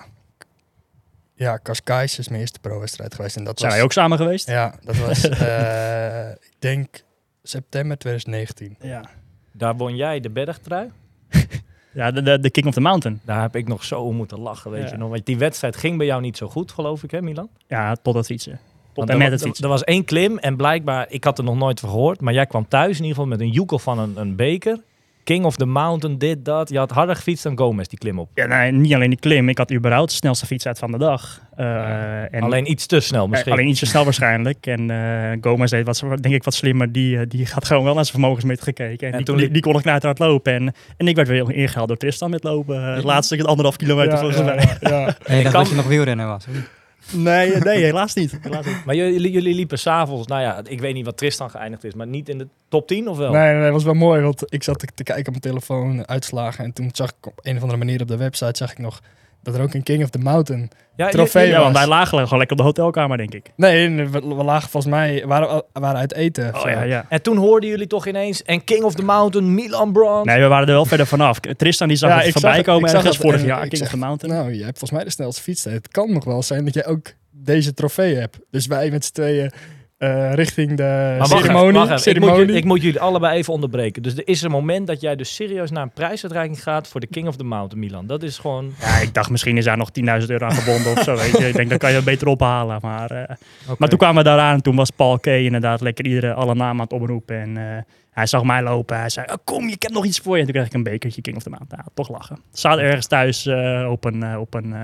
Speaker 5: ja Cascais is mijn eerste pro-wedstrijd geweest. En dat
Speaker 4: Zijn
Speaker 5: was,
Speaker 4: wij ook samen geweest?
Speaker 5: Ja, dat was, eh, ik denk, september 2019.
Speaker 4: Ja.
Speaker 1: Daar won jij de bergtrui.
Speaker 4: Ja, de, de, de King of the Mountain.
Speaker 1: Daar heb ik nog zo om moeten lachen, weet
Speaker 4: Ja.
Speaker 1: je nog. Want die wedstrijd ging bij jou niet zo goed, geloof ik, hè Milan?
Speaker 4: Ja, tot het fietsen. En
Speaker 1: er,
Speaker 4: met
Speaker 1: wa-
Speaker 4: het fietsen.
Speaker 1: er was één klim en blijkbaar, ik had er nog nooit van gehoord, maar jij kwam thuis in ieder geval met een joekel van een, een beker. King of the Mountain, dit, dat. Je had harder gefietst dan Gomez, die klim op.
Speaker 4: Ja, nee, niet alleen die klim. Ik had überhaupt de snelste fiets uit van de dag. Eh, en
Speaker 1: Alleen iets te snel misschien.
Speaker 4: Alleen iets te snel waarschijnlijk. En eh Gomez deed wat, denk ik wat slimmer. Die, eh, die had gewoon wel naar zijn vermogensmeter gekeken. En,
Speaker 1: En
Speaker 4: die,
Speaker 1: toen
Speaker 4: die,
Speaker 1: liep-
Speaker 4: die kon ik naar het lopen. En, en ik werd weer ingehaald door Tristan met lopen. Eh, Het laatste stuk, anderhalf kilometer
Speaker 5: Ja,
Speaker 4: volgens
Speaker 5: ja,
Speaker 4: mij.
Speaker 5: ja, ja.
Speaker 3: En je dacht
Speaker 1: kan-
Speaker 3: dat je nog wielrenner was. of?
Speaker 4: Nee, nee, helaas niet. Helaas niet.
Speaker 1: Maar jullie, jullie liepen s'avonds, nou ja, ik weet niet wat Tristan geëindigd is, maar niet in de top 10 of wel?
Speaker 5: Nee, nee, dat was wel mooi, want ik zat te, te kijken op mijn telefoon, uitslagen. En toen zag ik op een of andere manier op de website, zag ik nog dat er ook een King of the Mountain...
Speaker 1: ja,
Speaker 5: trofee
Speaker 4: Ja, want
Speaker 5: was.
Speaker 4: wij lagen gewoon lekker op de hotelkamer, denk ik.
Speaker 5: Nee, we, we lagen volgens mij, waren, waren uit eten.
Speaker 4: Oh ja, ja.
Speaker 1: En toen hoorden jullie toch ineens, en King of the Mountain, Milan Brand.
Speaker 4: Nee, we waren er wel verder vanaf. Tristan die zag
Speaker 5: Ja,
Speaker 4: het voorbij
Speaker 5: zag
Speaker 4: komen ergens vorig
Speaker 5: en
Speaker 4: jaar,
Speaker 5: ik
Speaker 4: King of the Mountain.
Speaker 5: Nou, je hebt volgens mij de snelste fietstijd. Het kan nog wel zijn dat jij ook deze trofee hebt. Dus wij met z'n tweeën eh, richting de
Speaker 1: Maar wacht even,
Speaker 5: ceremonie.
Speaker 1: wacht even. Ik, moet,
Speaker 5: ceremonie.
Speaker 1: jullie- ik moet jullie allebei even onderbreken. Dus er is een moment dat jij dus serieus naar een prijsuitreiking gaat voor de King of the Mountain, Milan. Dat is gewoon...
Speaker 4: Ja, ik dacht misschien is daar nog 10.000 euro aan gebonden of zo. Weet je. Ik denk, dat kan je beter ophalen. Maar, eh, maar toen kwamen we daaraan en toen was Paul K. inderdaad lekker iedere, alle namen aan het oproepen. En eh, hij zag mij lopen. Hij zei, oh, kom, ik heb nog iets voor je. En toen kreeg ik een bekertje King of the Mountain. Ja, toch lachen. Het staat ergens thuis op, een, op, een,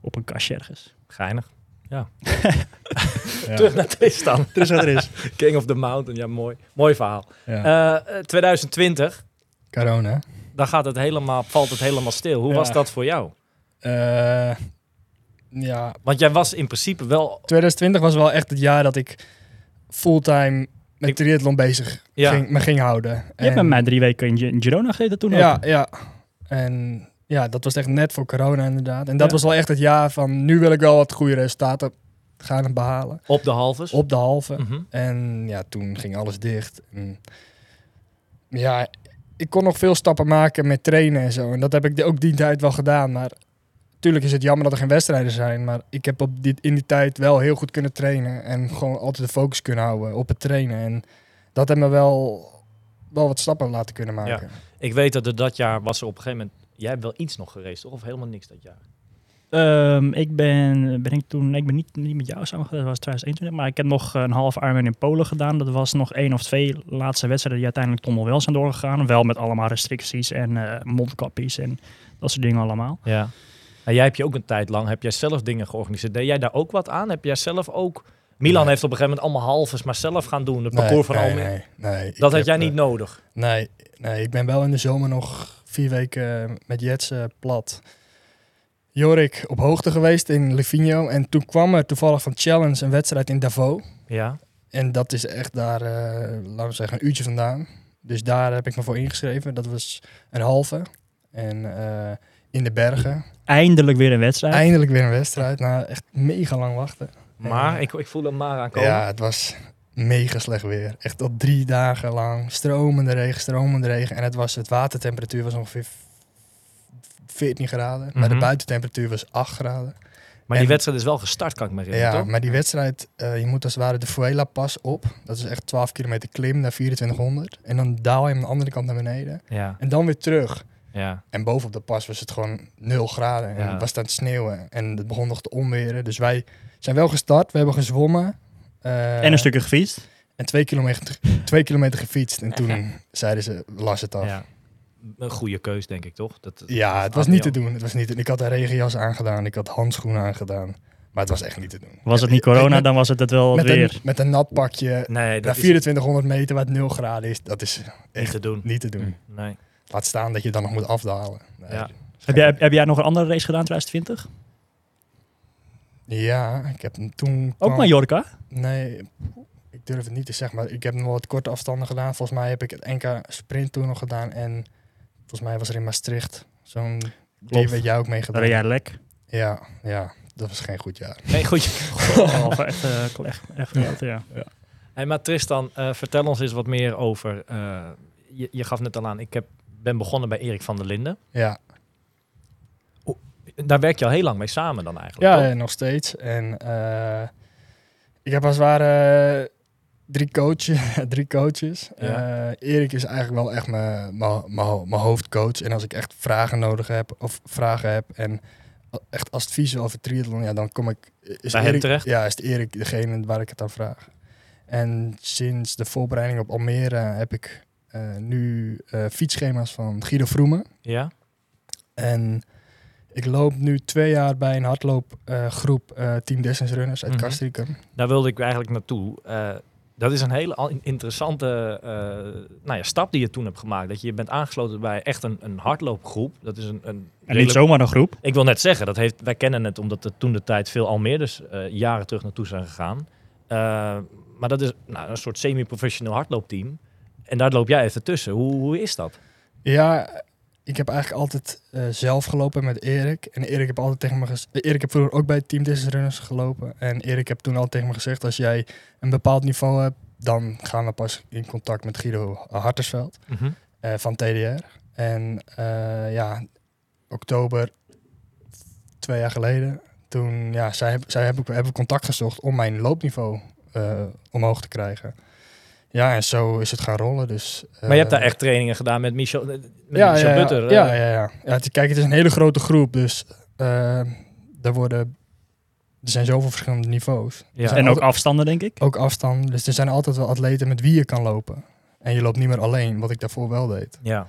Speaker 4: op een kastje ergens.
Speaker 1: Geinig.
Speaker 5: Ja.
Speaker 1: Terug naar Tristan.
Speaker 4: Er er is.
Speaker 1: King of the Mountain, ja mooi. Mooi verhaal.
Speaker 5: Ja.
Speaker 1: Eh, eh, 2020,
Speaker 5: Corona.
Speaker 1: dan gaat het helemaal, valt het helemaal stil. Hoe
Speaker 5: Ja.
Speaker 1: was dat voor jou?
Speaker 5: Eh, ja,
Speaker 1: Want jij was in principe wel...
Speaker 5: 2020 was wel echt het jaar dat ik fulltime met
Speaker 1: Ik-
Speaker 5: triathlon bezig
Speaker 1: Ja.
Speaker 5: ging, me ging houden.
Speaker 4: Je hebt
Speaker 5: En-
Speaker 4: met mij drie weken in, Gi- in Girona gezeten toen
Speaker 5: Ja,
Speaker 4: ook.
Speaker 5: ja. En ja, dat was echt net voor corona inderdaad. En dat
Speaker 4: Ja.
Speaker 5: was wel echt het jaar van nu wil ik wel wat goede resultaten gaan behalen.
Speaker 1: Op de halves?
Speaker 5: Op de halve.
Speaker 1: Mhm.
Speaker 5: En ja, toen ging alles dicht. En ja, ik kon nog veel stappen maken met trainen en zo. En dat heb ik ook die tijd wel gedaan. Maar natuurlijk is het jammer dat er geen wedstrijden zijn. Maar ik heb op die, in die tijd wel heel goed kunnen trainen. En gewoon altijd de focus kunnen houden op het trainen. En dat heeft me wel, wel wat stappen laten kunnen maken.
Speaker 1: Ik weet dat er dat jaar was er op een gegeven moment... Jij hebt wel iets nog gereisd, toch? Of helemaal niks dat jaar?
Speaker 4: Ehm, ik ben, ben ik toen, ik ben niet, niet met jou samen geweest, dat was 2021, maar ik heb nog een half Ironman in Polen gedaan. Dat was nog één of twee laatste wedstrijden die uiteindelijk toch nog wel zijn doorgegaan. Wel met allemaal restricties en eh mondkapjes en dat soort dingen allemaal.
Speaker 1: Ja. En jij hebt je ook een tijd lang, heb jij zelf dingen georganiseerd. Deed jij daar ook wat aan? Heb jij zelf ook... Milan
Speaker 5: Nee.
Speaker 1: heeft op een gegeven moment allemaal halves, maar zelf gaan doen. Het
Speaker 5: Nee,
Speaker 1: parcours van
Speaker 5: nee,
Speaker 1: Almere.
Speaker 5: nee, nee. Ik
Speaker 1: Dat had
Speaker 5: heb,
Speaker 1: jij
Speaker 5: eh,
Speaker 1: niet nodig.
Speaker 5: Nee, nee, ik ben wel in de zomer nog vier weken met Jets eh, plat. Jorik op hoogte geweest in Livigno. En toen kwam er toevallig van Challenge een wedstrijd in Davos.
Speaker 1: Ja.
Speaker 5: En dat is echt daar, eh, laten we zeggen, een uurtje vandaan. Dus daar heb ik me voor ingeschreven. Dat was een halve. En eh, in de bergen.
Speaker 4: Eindelijk weer een wedstrijd.
Speaker 5: Eindelijk weer een wedstrijd. Na echt mega lang wachten.
Speaker 1: Maar
Speaker 5: Eh,
Speaker 1: ik, ik voel hem maar aankomen.
Speaker 5: Ja, het was mega slecht weer. Echt al drie dagen lang. Stromende regen, stromende regen. En het, was, het watertemperatuur was ongeveer v- 14 graden. Maar de
Speaker 1: Mhm.
Speaker 5: buitentemperatuur was 8 graden.
Speaker 1: Maar die wedstrijd is wel gestart, kan ik me herinneren,
Speaker 5: Ja,
Speaker 1: toch?
Speaker 5: maar die wedstrijd, eh, je moet als het ware de Fuela pas op. Dat is echt 12 kilometer klim naar 2400. En dan daal je aan de andere kant naar beneden.
Speaker 1: Ja,
Speaker 5: En dan weer terug.
Speaker 1: ja.
Speaker 5: En bovenop de pas was het gewoon 0 graden. En
Speaker 1: Ja.
Speaker 5: het was het aan het sneeuwen. En het begon nog te onweren. Dus wij zijn wel gestart. We hebben gezwommen. Eh,
Speaker 4: En een stukje gefietst.
Speaker 5: En twee kilometer, twee kilometer gefietst. En toen zeiden ze, las het af. Ja,
Speaker 1: ja. Een goede keus, denk ik, toch? Dat,
Speaker 5: het was niet te doen. Het was niet Ik had een regenjas aangedaan. Ik had handschoenen aangedaan. Maar het was echt niet te doen.
Speaker 4: Was het niet corona, dan was het het wel
Speaker 5: met
Speaker 4: weer.
Speaker 5: een, met een nat pakje
Speaker 1: Nee, dat
Speaker 5: naar
Speaker 1: is
Speaker 5: 2400 meter waar het 0 graden is. Dat is
Speaker 1: niet
Speaker 5: echt
Speaker 1: te doen.
Speaker 5: niet te doen.
Speaker 1: Nee.
Speaker 5: Laat staan dat je dan nog moet afdalen. Nee.
Speaker 1: Ja.
Speaker 4: Heb jij, heb jij nog een andere race gedaan 2020?
Speaker 5: Ja, ik heb hem toen...
Speaker 4: Ook
Speaker 5: kwam-
Speaker 4: Mallorca?
Speaker 5: Nee, ik durf het niet te zeggen. Maar ik heb nog wat korte afstanden gedaan. Volgens mij heb ik het NK Sprint toen nog gedaan. En volgens mij was er in Maastricht zo'n... Die weet jij ook mee
Speaker 4: Daar jij lek.
Speaker 5: Ja, ja, dat was geen goed jaar.
Speaker 1: Nee, goed.
Speaker 4: Oh, echt, eh, echt, echt genoten, ja.
Speaker 1: Hey, maar Tristan, eh, vertel ons eens wat meer over... eh, je, je gaf net al aan, ik heb, ben begonnen bij Erik van der Linden.
Speaker 5: Ja,
Speaker 1: Daar werk je al heel lang mee samen dan eigenlijk,
Speaker 5: ja eh, nog steeds. En eh, ik heb als het ware drie, coaches, drie coaches.
Speaker 1: Ja.
Speaker 5: Eh, Erik is eigenlijk wel echt mijn- mijn mijn- hoofdcoach. En als ik echt vragen nodig heb of vragen heb en echt adviezen over triathlon, ja, dan kom ik... Is
Speaker 1: Bij
Speaker 5: Erik,
Speaker 1: terecht?
Speaker 5: Ja, is Erik degene waar ik het aan vraag. En sinds de voorbereiding op Almere heb ik eh, nu eh, fietsschema's van Guido Vroemen.
Speaker 1: Ja?
Speaker 5: En ik loop nu twee jaar bij een hardloopgroep eh Team Distance Runners uit. Castricum.
Speaker 1: Daar wilde ik eigenlijk naartoe. Eh, dat is een hele interessante eh, nou ja, stap die je toen hebt gemaakt. Dat je je bent aangesloten bij echt een, een hardloopgroep. Dat is een, een
Speaker 4: En niet zomaar een groep.
Speaker 1: Ik wil net zeggen, dat heeft, wij kennen het omdat er toen de tijd veel Almeerders eh jaren terug naartoe zijn gegaan. Eh, maar dat is nou, een soort semi-professioneel hardloopteam. En daar loop jij even tussen. Hoe, hoe is dat?
Speaker 5: Ja, ik heb eigenlijk altijd eh, zelf gelopen met Erik. En Erik heb altijd tegen me gezegd... Erik heb vroeger ook bij Team Distance Runners gelopen. En Erik heb toen altijd tegen me gezegd... als jij een bepaald niveau hebt... dan gaan we pas in contact met Guido Hartersveld. eh, van TDR. En eh, ja, oktober twee jaar geleden, toen ja, zij, zij hebben, hebben contact gezocht om mijn loopniveau eh, omhoog te krijgen. Ja, en zo is het gaan rollen. Dus,
Speaker 1: Maar je hebt
Speaker 5: eh,
Speaker 1: daar echt trainingen gedaan met Michel, met
Speaker 5: ja,
Speaker 1: Michel
Speaker 5: ja,
Speaker 1: Butter.
Speaker 5: Ja,
Speaker 1: eh.
Speaker 5: ja, ja. ja kijk, het is een hele grote groep, dus eh er worden... Er zijn zoveel verschillende niveaus.
Speaker 1: Ja.
Speaker 4: En ook
Speaker 5: altijd-
Speaker 4: afstanden, denk ik.
Speaker 5: ook afstand. Dus er zijn altijd wel atleten met wie je kan lopen. En je loopt niet meer alleen, wat ik daarvoor wel deed.
Speaker 1: ja.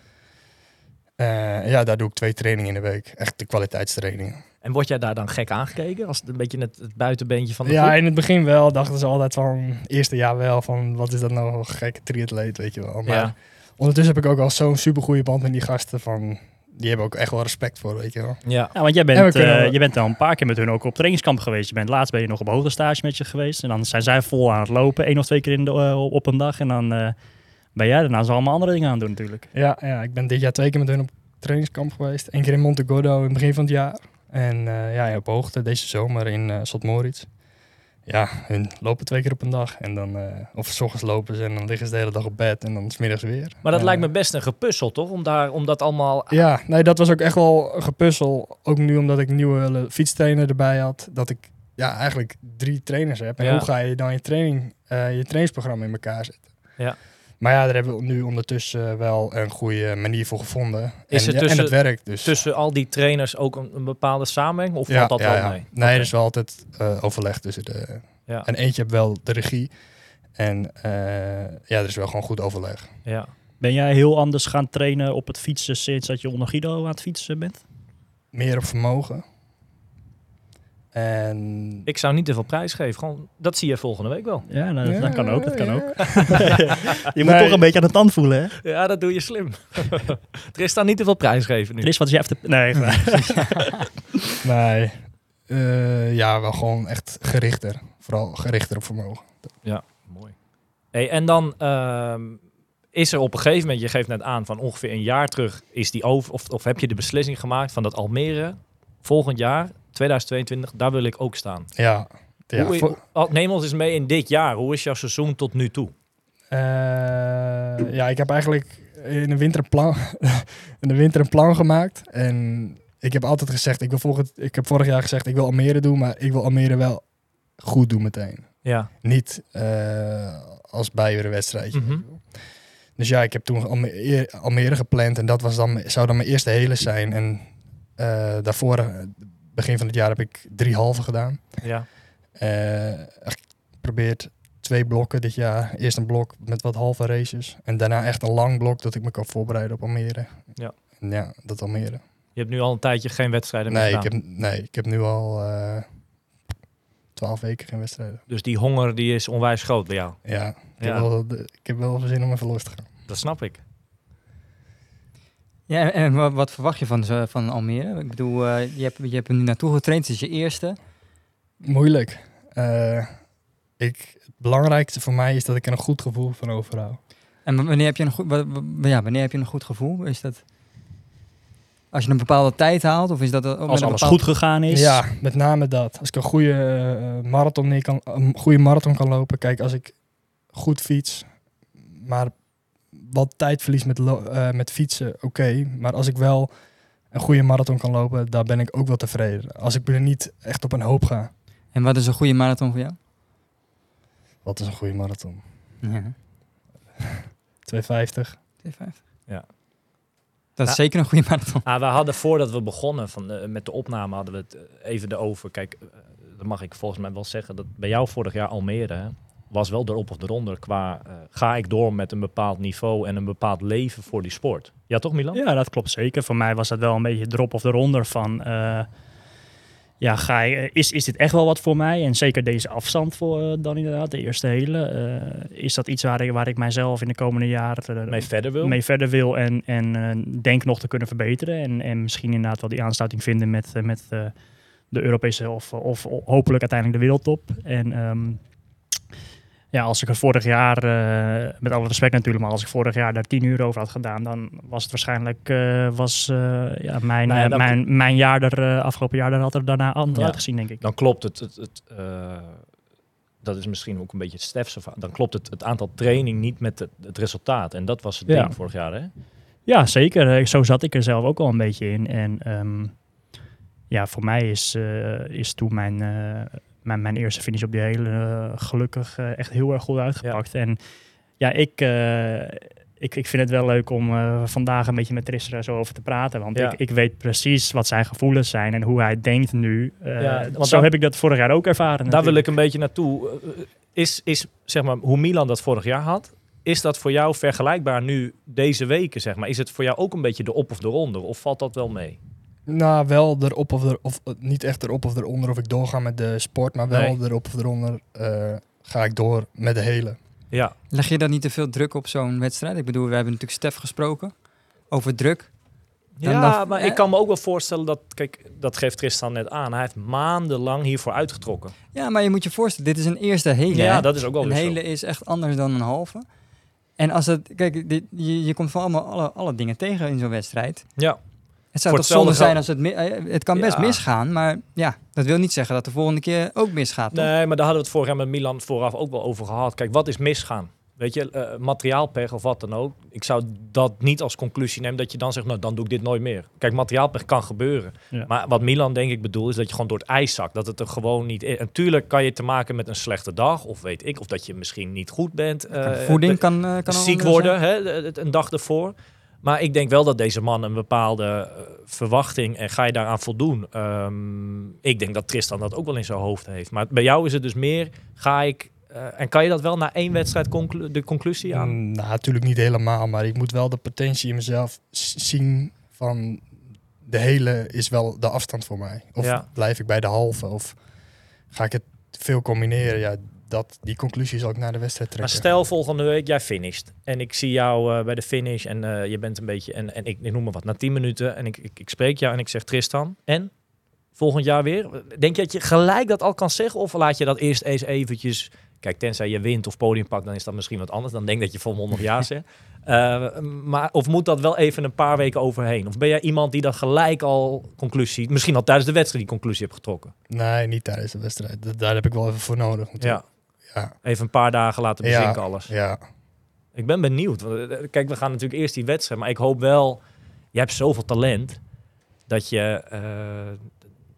Speaker 5: Eh, ja, daar doe ik twee trainingen in de week. Echt de kwaliteitstrainingen.
Speaker 1: En word jij daar dan gek aangekeken? Als het een beetje het, het buitenbeentje van de
Speaker 5: Ja,
Speaker 1: groep?
Speaker 5: in het begin wel. Dachten ze altijd van, eerste jaar wel, van wat is dat nou een gekke triatleet, weet je wel. Maar
Speaker 1: Ja.
Speaker 5: ondertussen heb ik ook al zo'n supergoeie band met die gasten van, die hebben ook echt wel respect voor, weet je wel.
Speaker 1: Ja.
Speaker 4: Ja, want jij bent, eh, je bent al een paar keer met hun ook op trainingskamp geweest. Je bent laatst ben je nog op hoogtestage met je geweest. En dan zijn zij vol aan het lopen, één of twee keer in de, eh, op een dag. En dan eh, ben jij daarna zo allemaal andere dingen aan het doen natuurlijk.
Speaker 5: Ja, ja, ik ben dit jaar twee keer met hun op trainingskamp geweest. Eén keer in Monte Gordo in het begin van het jaar. En eh, ja, op hoogte deze zomer in uh, Sot Moritz. Ja, hun lopen twee keer op een dag. En dan, eh, of s ochtends lopen ze en dan liggen ze de hele dag op bed en dan smiddags weer.
Speaker 1: Maar dat
Speaker 5: Eh,
Speaker 1: lijkt me best een gepuzzel, toch? Om, daar, om dat allemaal...
Speaker 5: Ja, nee, dat was ook echt wel een gepuzzel. Ook nu omdat ik een nieuwe eh, fietstrainer erbij had. Dat ik ja, eigenlijk drie trainers heb. En
Speaker 1: Ja.
Speaker 5: hoe ga je dan je, training, eh, je trainingsprogramma in elkaar zetten?
Speaker 1: Ja.
Speaker 5: Maar ja, daar hebben we nu ondertussen wel een goede manier voor gevonden.
Speaker 1: Is
Speaker 5: en,
Speaker 1: er
Speaker 5: ja, en
Speaker 1: tussen-
Speaker 5: het werkt dus.
Speaker 1: Tussen al die trainers ook een, een bepaalde samenhang? Of
Speaker 5: ja,
Speaker 1: valt dat
Speaker 5: ja,
Speaker 1: wel
Speaker 5: ja.
Speaker 1: mee?
Speaker 5: Nee,
Speaker 1: Oké.
Speaker 5: er is wel altijd eh, overleg tussen de...
Speaker 1: Ja.
Speaker 5: En eentje heeft wel de regie. En eh, ja, er is wel gewoon goed overleg.
Speaker 1: Ja.
Speaker 4: Ben jij heel anders gaan trainen op het fietsen sinds dat je onder Guido aan het fietsen bent?
Speaker 5: Meer op vermogen. En...
Speaker 1: Ik zou niet te veel prijs geven. Gewoon, dat zie je volgende week wel.
Speaker 4: Ja, nou, dat,
Speaker 5: Ja,
Speaker 4: dat kan ook. Dat kan
Speaker 5: ja.
Speaker 4: ook. je moet
Speaker 5: Nee.
Speaker 4: toch een beetje aan de tand voelen, hè?
Speaker 1: Ja, dat doe je slim. er is daar niet te veel prijs geven nu.
Speaker 4: Chris, wat is je even... Nee,
Speaker 5: Nee. Eh, ja, wel gewoon echt gerichter. Vooral gerichter op vermogen.
Speaker 1: Mooi. Hey, en dan ehm, is er op een gegeven moment, je geeft net aan, van ongeveer een jaar terug is die over, of, of heb je de beslissing gemaakt van dat Almere volgend jaar, 2022, daar wil ik ook staan.
Speaker 5: Ja. ja
Speaker 1: Hoe-
Speaker 5: voor-
Speaker 1: neem ons eens mee in dit jaar. Hoe is jouw seizoen tot nu toe?
Speaker 5: eh, ja, ik heb eigenlijk in de winter een plan, in de winter een plan gemaakt. En ik heb altijd gezegd, ik, wil volgend, ik heb vorig jaar gezegd, ik wil Almere doen, maar ik wil Almere wel goed doen meteen.
Speaker 1: Ja.
Speaker 5: Niet eh, als bij weer een wedstrijdje.
Speaker 1: Mhm.
Speaker 5: Dus ja, ik heb toen Almere, Almere gepland en dat was dan, zou dan mijn eerste hele zijn. En eh, daarvoor, begin van het jaar, heb ik drie halve gedaan.
Speaker 1: Ja.
Speaker 5: Eh, geprobeerd twee blokken dit jaar. Eerst een blok met wat halve races. En daarna echt een lang blok dat ik me kan voorbereiden op Almere.
Speaker 1: Ja.
Speaker 5: En ja, dat Almere.
Speaker 1: Je hebt nu al een tijdje geen wedstrijden meer
Speaker 5: Nee ik, heb, nee, ik heb nu al eh, twaalf weken geen wedstrijden.
Speaker 1: Dus die honger die is onwijs groot bij jou.
Speaker 5: Ja, ik,
Speaker 1: Ja.
Speaker 5: Heb wel, ik heb wel zin om even los te gaan.
Speaker 1: Dat snap ik.
Speaker 3: Ja, en- wat, wat verwacht je van, ze- van Almere? Ik bedoel, eh, je, hebt, je hebt er nu naartoe getraind, het is je eerste.
Speaker 5: Moeilijk. Eh, ik, het belangrijkste voor mij is dat ik er een goed gevoel van overhoud.
Speaker 3: En wanneer heb je een goed, ja, wanneer heb je een goed gevoel? Is dat als je een bepaalde tijd haalt? Of is dat met
Speaker 4: Als alles
Speaker 3: bepaald-
Speaker 4: goed gegaan is.
Speaker 5: Ja, met name dat. Als ik een goede eh, marathon neer kan, een goede marathon kan lopen. Kijk, als ik goed fiets, maar wat tijd verlies met, eh, met fietsen, oké. Maar als ik wel een goede marathon kan lopen, daar ben ik ook wel tevreden. Als ik er niet echt op een hoop ga.
Speaker 3: En wat is een goede marathon voor jou?
Speaker 5: Wat is een goede marathon?
Speaker 3: Ja.
Speaker 5: 250.
Speaker 3: 2,50.
Speaker 1: Ja.
Speaker 3: Dat is
Speaker 1: Ja.
Speaker 3: zeker een goede marathon.
Speaker 1: Ah, we hadden voordat we begonnen van, eh, met de opname, hadden we het eh, even erover. Kijk, dat mag ik volgens mij wel zeggen, dat bij jou vorig jaar Almere hè, was wel erop of eronder qua eh, ga ik door met een bepaald niveau en een bepaald leven voor die sport. Ja, toch Milan?
Speaker 4: Ja, dat klopt zeker. Voor mij was dat wel een beetje drop of eronder van... eh, ja, ga je, is, is dit echt wel wat voor mij? En zeker deze afstand voor eh, dan inderdaad, de eerste hele. eh, is dat iets waar ik, waar ik mijzelf in de komende jaren eh,
Speaker 1: Mee verder wil?
Speaker 4: mee verder wil en, en eh, denk nog te kunnen verbeteren. En, en misschien inderdaad wel die aansluiting vinden met, eh, met eh, de Europese of, of hopelijk uiteindelijk de wereldtop. En ehm, ja, als ik er vorig jaar, eh, met alle respect natuurlijk, maar als ik vorig jaar daar tien uur over had gedaan, dan was het waarschijnlijk eh, was, eh, ja, mijn,
Speaker 1: Nou ja,
Speaker 4: mijn, mijn jaar er, afgelopen jaar, daar had er daarna anders
Speaker 1: Ja.
Speaker 4: uitgezien, denk ik.
Speaker 1: Dan klopt het, het, het dat is misschien ook een beetje het Stefse. Dan klopt het, het aantal training niet met het, het resultaat. En dat was het
Speaker 4: Ja.
Speaker 1: ding vorig jaar, hè?
Speaker 4: Ja, zeker. Zo zat ik er zelf ook al een beetje in. En ehm, ja, voor mij is, is toen mijn, mijn, mijn eerste finish op die hele eh, gelukkig eh, echt heel erg goed uitgepakt. En ja, ik, eh, ik, ik vind het wel leuk om vandaag een beetje met Tristan zo over te praten. Want
Speaker 1: Ja.
Speaker 4: ik, ik weet precies wat zijn gevoelens zijn en hoe hij denkt nu.
Speaker 1: Ja, want
Speaker 4: zo heb ik dat vorig jaar ook ervaren.
Speaker 1: Daar wil ik een beetje naartoe. Is, is zeg maar, hoe Milan dat vorig jaar had, is dat voor jou vergelijkbaar nu deze weken? Zeg maar? Is het voor jou ook een beetje de op of de onder? Of valt dat wel mee?
Speaker 5: Nou, wel erop of er, of eh, niet echt erop of eronder of ik doorga met de sport, maar wel
Speaker 1: Nee.
Speaker 5: erop of eronder eh, ga ik door met de hele.
Speaker 1: Ja,
Speaker 3: Leg je dan niet te veel druk op zo'n wedstrijd? Ik bedoel, we hebben natuurlijk Stef gesproken over druk. Dan
Speaker 1: ja
Speaker 3: dan-
Speaker 1: maar
Speaker 3: eh,
Speaker 1: ik kan me ook wel voorstellen dat, kijk, dat geeft Tristan net aan. Hij heeft maandenlang hiervoor uitgetrokken.
Speaker 3: Ja, maar je moet je voorstellen, dit is een eerste hele.
Speaker 1: Ja,
Speaker 3: hè?
Speaker 1: dat is ook wel
Speaker 3: een
Speaker 1: zo.
Speaker 3: hele is echt anders dan een halve. En als het, kijk, dit, je, je komt van allemaal alle, alle dingen tegen in zo'n wedstrijd.
Speaker 1: Ja,
Speaker 3: Het zou
Speaker 1: Voor
Speaker 3: toch zonde zijn als het, eh, het kan best
Speaker 1: Ja.
Speaker 3: misgaan, maar ja, dat wil niet zeggen dat de volgende keer ook misgaat. toch?
Speaker 1: nee, maar daar hadden we het vorig jaar met Milan vooraf ook wel over gehad. Kijk, wat is misgaan? Weet je, eh, materiaalpech of wat dan ook. Ik zou dat niet als conclusie nemen dat je dan zegt, nou dan doe ik dit nooit meer. Kijk, materiaalpech kan gebeuren.
Speaker 4: Ja.
Speaker 1: Maar wat Milan denk ik bedoelt is dat je gewoon door het ijs zakt. Dat het er gewoon niet is. En tuurlijk kan je te maken met een slechte dag of weet ik. Of dat je misschien niet goed bent. eh,
Speaker 3: Voeding kan, kan
Speaker 1: ziek worden hè, een dag ervoor. Maar ik denk wel dat deze man een bepaalde eh, verwachting en ga je daaraan voldoen. Ehm, ik denk dat Tristan dat ook wel in zijn hoofd heeft. Maar bij jou is het dus meer, ga ik... eh, en kan je dat wel na één wedstrijd conclu- de conclusie aan?
Speaker 5: Mm, nou, natuurlijk niet helemaal, maar ik moet wel de potentie in mezelf zien van de hele is wel de afstand voor mij. Of
Speaker 1: Ja.
Speaker 5: blijf ik bij de halve of ga ik het veel combineren? Ja, dat, die conclusie zal ik naar de wedstrijd
Speaker 1: Maar
Speaker 5: trekken.
Speaker 1: stel volgende week, jij finisht. En ik zie jou eh, bij de finish en eh, je bent een beetje... En, en ik, ik noem maar wat, na 10 minuten en ik, ik, ik spreek jou en ik zeg Tristan, en? Volgend jaar weer? Denk je dat je gelijk dat al kan zeggen? Of laat je dat eerst eens eventjes... Kijk, tenzij je wint of podium pakt, dan is dat misschien wat anders. Dan denk dat je volmondig ja zegt. Eh, maar, of moet dat wel even een paar weken overheen? Of ben jij iemand die dan gelijk al conclusie... Misschien al tijdens de wedstrijd die conclusie hebt getrokken?
Speaker 5: Nee, niet tijdens de wedstrijd. Dat- daar heb ik wel even voor nodig.
Speaker 1: Ja.
Speaker 5: Ja,
Speaker 1: even een paar dagen laten
Speaker 5: Ja.
Speaker 1: bezinken alles.
Speaker 5: ja.
Speaker 1: Ik ben benieuwd. Want, eh, Kijk, we gaan natuurlijk eerst die wedstrijd. Maar ik hoop wel... Je hebt zoveel talent... dat je, eh,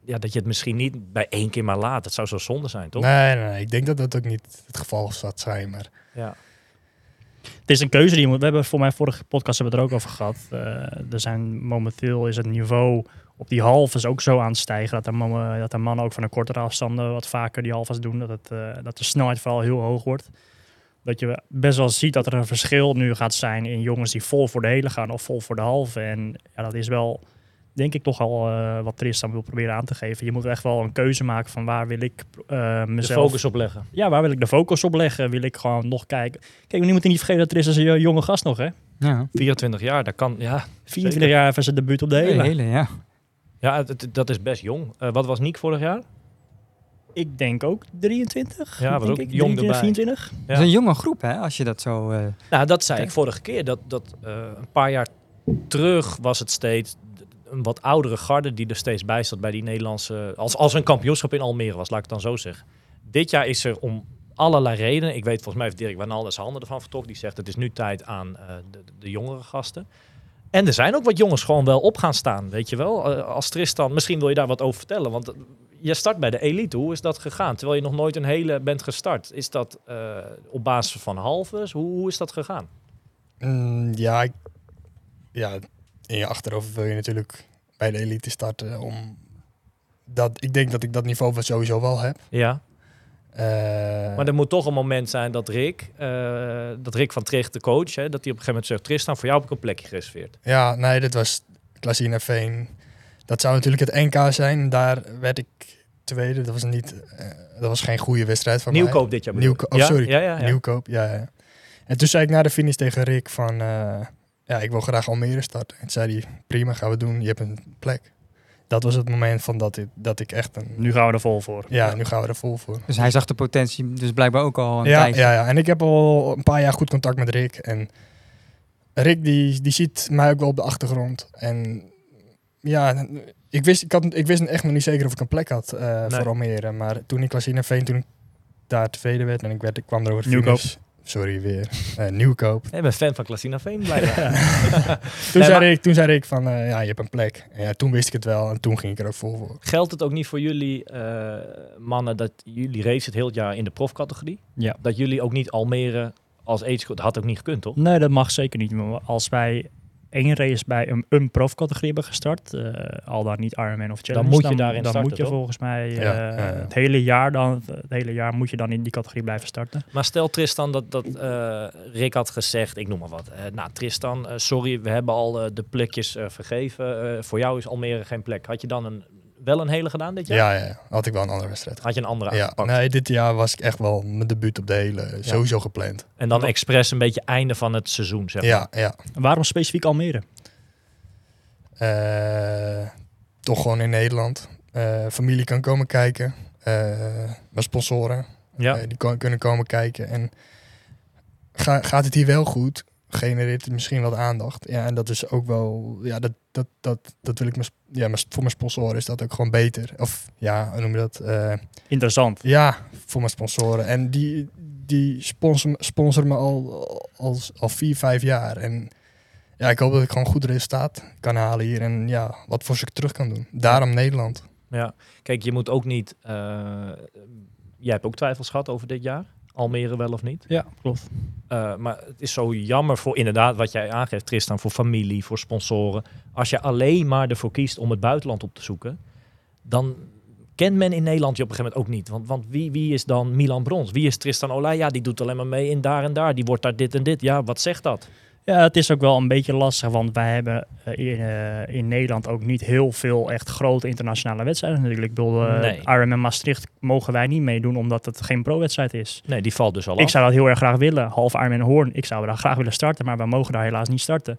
Speaker 1: ja, dat je het misschien niet bij één keer maar laat. Dat zou zo zonde zijn, toch?
Speaker 5: Nee, nee, nee, ik denk dat dat ook niet het geval zal zijn. Maar
Speaker 1: Ja.
Speaker 4: Het is een keuze die je moet. We hebben voor mijn vorige podcast hebben we het er ook over gehad. Eh, er zijn momenteel is het niveau op die halves ook zo aan het stijgen dat de mannen, dat de mannen ook van een kortere afstanden wat vaker die halves doen. Dat, het, eh, dat de snelheid vooral heel hoog wordt. Dat je best wel ziet dat er een verschil nu gaat zijn in jongens die vol voor de hele gaan of vol voor de halve. En ja, dat is wel, denk ik, toch al eh, wat Tristan wil proberen aan te geven. Je moet echt wel een keuze maken van waar wil ik eh,
Speaker 1: De
Speaker 4: mezelf
Speaker 1: focus op leggen.
Speaker 4: ja, waar wil ik de focus op leggen? Wil ik gewoon nog kijken? Kijk, we moeten niet vergeten dat er is een jonge gast nog, hè?
Speaker 3: Ja,
Speaker 1: 24 jaar, dat kan... Ja,
Speaker 4: 24
Speaker 1: Zeker.
Speaker 4: jaar van zijn debuut op de
Speaker 3: de
Speaker 4: hele.
Speaker 3: hele, ja.
Speaker 1: Ja het- het- dat is best jong. Eh, wat was Niek vorig jaar?
Speaker 4: Ik denk ook 23.
Speaker 1: Ja, was ook
Speaker 4: ik.
Speaker 1: jong
Speaker 4: 23,
Speaker 1: erbij.
Speaker 4: 24.
Speaker 1: Ja.
Speaker 3: Dat is een jonge groep, hè, als je dat zo... eh,
Speaker 1: Nou, dat zei ik vorige keer. Dat, dat eh, een paar jaar terug was het steeds een wat oudere garde die er steeds bij zat bij die Nederlandse... Als, als er een kampioenschap in Almere was, laat ik het dan zo zeggen. Dit jaar is er om allerlei redenen... Ik weet, volgens mij heeft Dirk Wijnaldum zijn handen ervan vertrokken. Die zegt, het is nu tijd aan eh, de, de jongere gasten. En er zijn ook wat jongens gewoon wel op gaan staan, weet je wel. Eh, als Tristan, misschien wil je daar wat over vertellen. Want eh, je start bij de elite. Hoe is dat gegaan? Terwijl je nog nooit een hele bent gestart. Is dat eh, op basis van halves? Hoe, hoe is dat gegaan?
Speaker 5: Mm, ja, ik- ja, in je achterhoofd wil je natuurlijk bij de elite starten. Om dat, ik denk dat ik dat niveau sowieso wel heb.
Speaker 1: Ja, maar er moet toch een moment zijn dat Rick, eh, dat Rick van Tricht, de coach, hè, dat hij op een gegeven moment zegt, Tristan, voor jou heb ik een plekje gereserveerd.
Speaker 5: Ja, nee, dit was Klaasien Veen. Dat zou natuurlijk het NK zijn. Daar werd ik tweede. Dat was, niet, eh, dat was geen goede wedstrijd van
Speaker 1: Nieuwkoop dit jaar bedoel
Speaker 5: Nieuwko-
Speaker 1: ik.
Speaker 5: oh,
Speaker 1: ja?
Speaker 5: sorry.
Speaker 1: Ja, ja.
Speaker 5: Nieuwkoop, ja, ja. En toen zei ik na de finish tegen Rick van... eh, ja, ik wil graag Almere starten. En toen zei hij, prima, gaan we doen. Je hebt een plek. Dat was het moment van dat ik, dat ik echt een...
Speaker 4: Nu gaan we er vol voor.
Speaker 5: Ja, nu gaan we er vol voor.
Speaker 3: dus hij zag de potentie, dus blijkbaar ook al een
Speaker 5: Ja,
Speaker 3: tijdje.
Speaker 5: ja, ja, en ik heb al een paar jaar goed contact met Rick. En Rick die, die ziet mij ook wel op de achtergrond. En ja, ik wist, ik, had, ik wist echt nog niet zeker of ik een plek had eh,
Speaker 1: Nee.
Speaker 5: voor Almere. Maar toen ik was in Veen, toen ik daar tweede werd en ik, werd, ik kwam er over de finish. Sorry weer, eh, Nieuwkoop.
Speaker 1: Ik ben fan van Klasina Veen, blijkbaar.
Speaker 5: Toen,
Speaker 1: Nee,
Speaker 5: zei ik, toen zei ik van, eh, ja, je hebt een plek. En ja, toen wist ik het wel en toen ging ik er ook vol voor.
Speaker 1: Geldt het ook niet voor jullie eh, mannen dat jullie race het heel het jaar in de profcategorie?
Speaker 4: Ja.
Speaker 1: Dat jullie ook niet Almere als age dat had ook niet gekund, toch?
Speaker 4: Nee, dat mag zeker niet. Maar Als wij één race bij een, een profcategorie hebben gestart, eh, al dan niet Ironman of Challenge,
Speaker 1: moet je daarin
Speaker 4: dan
Speaker 1: starten,
Speaker 4: moet je
Speaker 1: toch?
Speaker 4: volgens mij eh,
Speaker 5: Ja, ja, ja.
Speaker 4: het hele jaar dan, het hele jaar moet je dan in die categorie blijven starten.
Speaker 1: Maar stel Tristan dat, dat eh, Rick had gezegd, ik noem maar wat. eh, nou Tristan, sorry, we hebben al eh, de plekjes eh, vergeven. Eh, voor jou is Almere geen plek. Had je dan een, wel een hele gedaan dit jaar?
Speaker 5: Ja, ja, ja, had ik wel een andere wedstrijd.
Speaker 1: Had je een andere
Speaker 5: Ja,
Speaker 1: aangepakt?
Speaker 5: nee, dit jaar was ik echt wel mijn debuut op de hele, sowieso gepland.
Speaker 1: En dan expres een beetje einde van het seizoen, zeg maar.
Speaker 5: Ja, ja.
Speaker 4: Waarom specifiek Almere?
Speaker 5: Eh, toch gewoon in Nederland. Eh, familie kan komen kijken. Eh, mijn sponsoren,
Speaker 1: Ja.
Speaker 5: die kan, kunnen komen kijken. En ga, gaat het hier wel goed, genereert het misschien wat aandacht. Ja, en dat is ook wel, ja, dat, dat, dat, dat wil ik, sp- ja, voor mijn sponsoren is dat ook gewoon beter. Of ja, hoe noem je dat? Eh,
Speaker 4: Interessant.
Speaker 5: ja, voor mijn sponsoren. En die, die sponsor, sponsoren me al, al, al vier, vijf jaar. En ja, ik hoop dat ik gewoon goed resultaat kan halen hier. En ja, wat voor ze terug kan doen. Daarom Nederland.
Speaker 1: Ja, kijk, je moet ook niet. eh, jij hebt ook twijfels gehad over dit jaar, Almere wel of niet.
Speaker 4: Ja, klopt.
Speaker 1: Eh, maar het is zo jammer voor inderdaad wat jij aangeeft, Tristan, voor familie, voor sponsoren. Als je alleen maar ervoor kiest om het buitenland op te zoeken, dan kent men in Nederland je op een gegeven moment ook niet. Want, want wie, wie is dan Milan Brons? Wie is Tristan Olij? Ja, die doet alleen maar mee in daar en daar. Die wordt daar dit en dit. Ja, wat zegt dat?
Speaker 4: Ja, het is ook wel een beetje lastig, want wij hebben eh, in, eh, in Nederland ook niet heel veel echt grote internationale wedstrijden natuurlijk. Ik bedoel, eh
Speaker 1: Nee.
Speaker 4: Ironman Maastricht mogen wij niet meedoen omdat het geen pro-wedstrijd is.
Speaker 1: Nee, die valt dus al
Speaker 4: Ik
Speaker 1: af.
Speaker 4: zou dat heel erg graag willen. Half Ironman Hoorn, ik zou daar graag willen starten, maar we mogen daar helaas niet starten.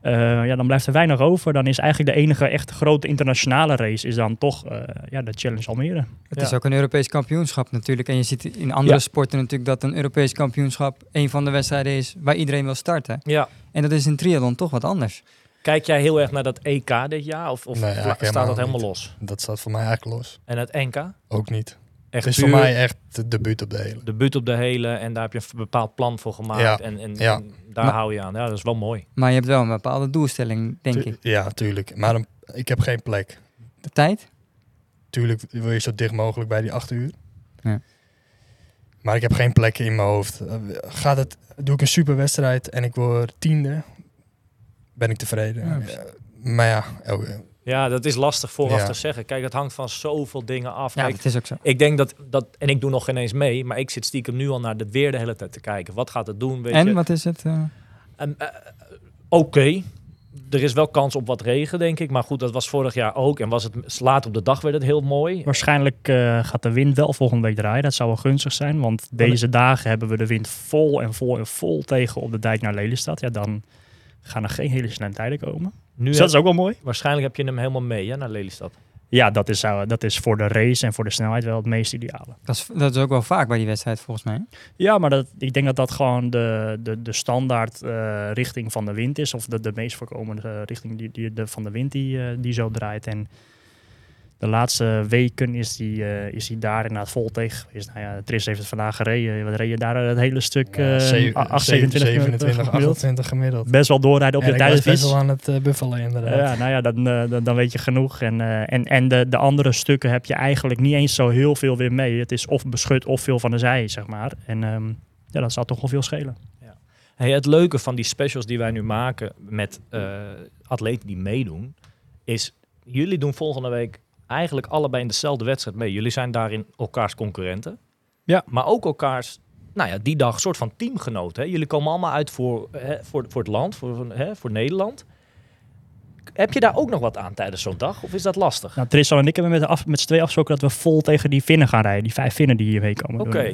Speaker 4: Eh, ja, dan blijft er weinig over. Dan is eigenlijk de enige echt grote internationale race is dan toch eh, ja, de Challenge Almere.
Speaker 3: Het
Speaker 1: Ja.
Speaker 3: is ook een Europees kampioenschap natuurlijk. En je ziet in andere
Speaker 1: Ja.
Speaker 3: sporten natuurlijk dat een Europees kampioenschap een van de wedstrijden is waar iedereen wil starten.
Speaker 1: Ja.
Speaker 3: En dat is in triathlon toch wat anders.
Speaker 1: Kijk jij heel erg naar dat EK dit jaar? Of, of
Speaker 5: Nee,
Speaker 1: staat dat
Speaker 5: helemaal
Speaker 1: helemaal
Speaker 5: niet.
Speaker 1: los?
Speaker 5: Dat staat voor mij eigenlijk los.
Speaker 1: En het NK?
Speaker 5: Ook niet.
Speaker 1: Echt
Speaker 5: Het is voor mij echt de debuut op de hele.
Speaker 1: debuut op de hele en daar heb je een bepaald plan voor gemaakt
Speaker 5: Ja,
Speaker 1: en, en,
Speaker 5: ja.
Speaker 1: en daar
Speaker 3: Maar-
Speaker 1: hou je aan. Ja, dat is wel mooi.
Speaker 3: Maar je hebt wel een bepaalde doelstelling, denk
Speaker 5: Tu-
Speaker 3: ik.
Speaker 5: Ja, tuurlijk. Maar ik heb geen plek.
Speaker 3: De tijd?
Speaker 5: Tuurlijk wil je zo dicht mogelijk bij die acht uur.
Speaker 3: Ja.
Speaker 5: Maar ik heb geen plekken in mijn hoofd. Eh, Gaat het, doe ik een super wedstrijd en ik word tiende, ben ik tevreden.
Speaker 4: Ja,
Speaker 5: Eh, maar ja, eh,
Speaker 1: Ja, dat is lastig vooraf
Speaker 5: Ja.
Speaker 1: te zeggen. Kijk, het hangt van zoveel dingen af.
Speaker 3: Ja,
Speaker 1: Kijk,
Speaker 3: dat is ook zo.
Speaker 1: ik denk dat, dat, en ik doe nog geen eens mee, maar ik zit stiekem nu al naar de weer de hele tijd te kijken. Wat gaat het doen? Weet
Speaker 3: En
Speaker 1: je?
Speaker 3: wat is het? eh?
Speaker 1: En, eh, Oké, er is wel kans op wat regen, denk ik. Maar goed, dat was vorig jaar ook. En was het laat op de dag werd het heel mooi.
Speaker 4: Waarschijnlijk eh, gaat de wind wel volgende week draaien. Dat zou wel gunstig zijn, want deze dagen hebben we de wind vol en vol en vol tegen op de dijk naar Lelystad. Ja, dan gaan er geen hele snelle tijden komen.
Speaker 1: Nu
Speaker 4: Dus
Speaker 1: heb-
Speaker 4: dat is ook wel mooi.
Speaker 1: waarschijnlijk heb je hem helemaal mee hè, naar Lelystad.
Speaker 4: Ja, dat is, zou- dat is voor de race en voor de snelheid wel het meest ideale.
Speaker 3: Dat is, dat is ook wel vaak bij die wedstrijd volgens mij.
Speaker 4: Ja, maar dat, ik denk dat dat gewoon de, de, de standaard eh, richting van de wind is. Of de, de meest voorkomende eh, richting die, die, de, van de wind die, eh, die zo draait. En de laatste weken is die, eh, is die daar inderdaad vol tegen geweest. Nou ja, Tris heeft het vandaag gereden. Wat reed je daar het hele stuk?
Speaker 5: ja,
Speaker 4: eh,
Speaker 5: zeven-
Speaker 4: 8,
Speaker 5: zeven-
Speaker 4: 27,
Speaker 5: 27,
Speaker 4: gemiddeld.
Speaker 5: 28 gemiddeld.
Speaker 4: Best wel doorrijden op
Speaker 5: En
Speaker 4: de
Speaker 5: was best wel aan het uh, buffelen inderdaad.
Speaker 4: Ja, nou ja, dan, eh, dan, dan weet je genoeg. En, eh, en, en de, de andere stukken heb je eigenlijk niet eens zo heel veel weer mee. Het is of beschut of veel van de zij, zeg maar. En ehm, ja, dat zal toch wel veel schelen.
Speaker 1: Hey, het leuke van die specials die wij nu maken met eh, atleten die meedoen, is jullie doen volgende week eigenlijk allebei in dezelfde wedstrijd mee. Jullie zijn daarin elkaars concurrenten.
Speaker 4: Ja.
Speaker 1: Maar ook elkaars, nou ja, die dag soort van teamgenoten. Hè? Jullie komen allemaal uit voor, hè, voor, voor het land, voor, hè, voor Nederland. Heb je daar ook nog wat aan tijdens zo'n dag? Of is dat lastig?
Speaker 4: Nou, Tristan en ik hebben met, de af, met z'n twee afgesproken dat we vol tegen die Finnen gaan rijden. Die vijf Finnen die hier meekomen.
Speaker 1: Oké.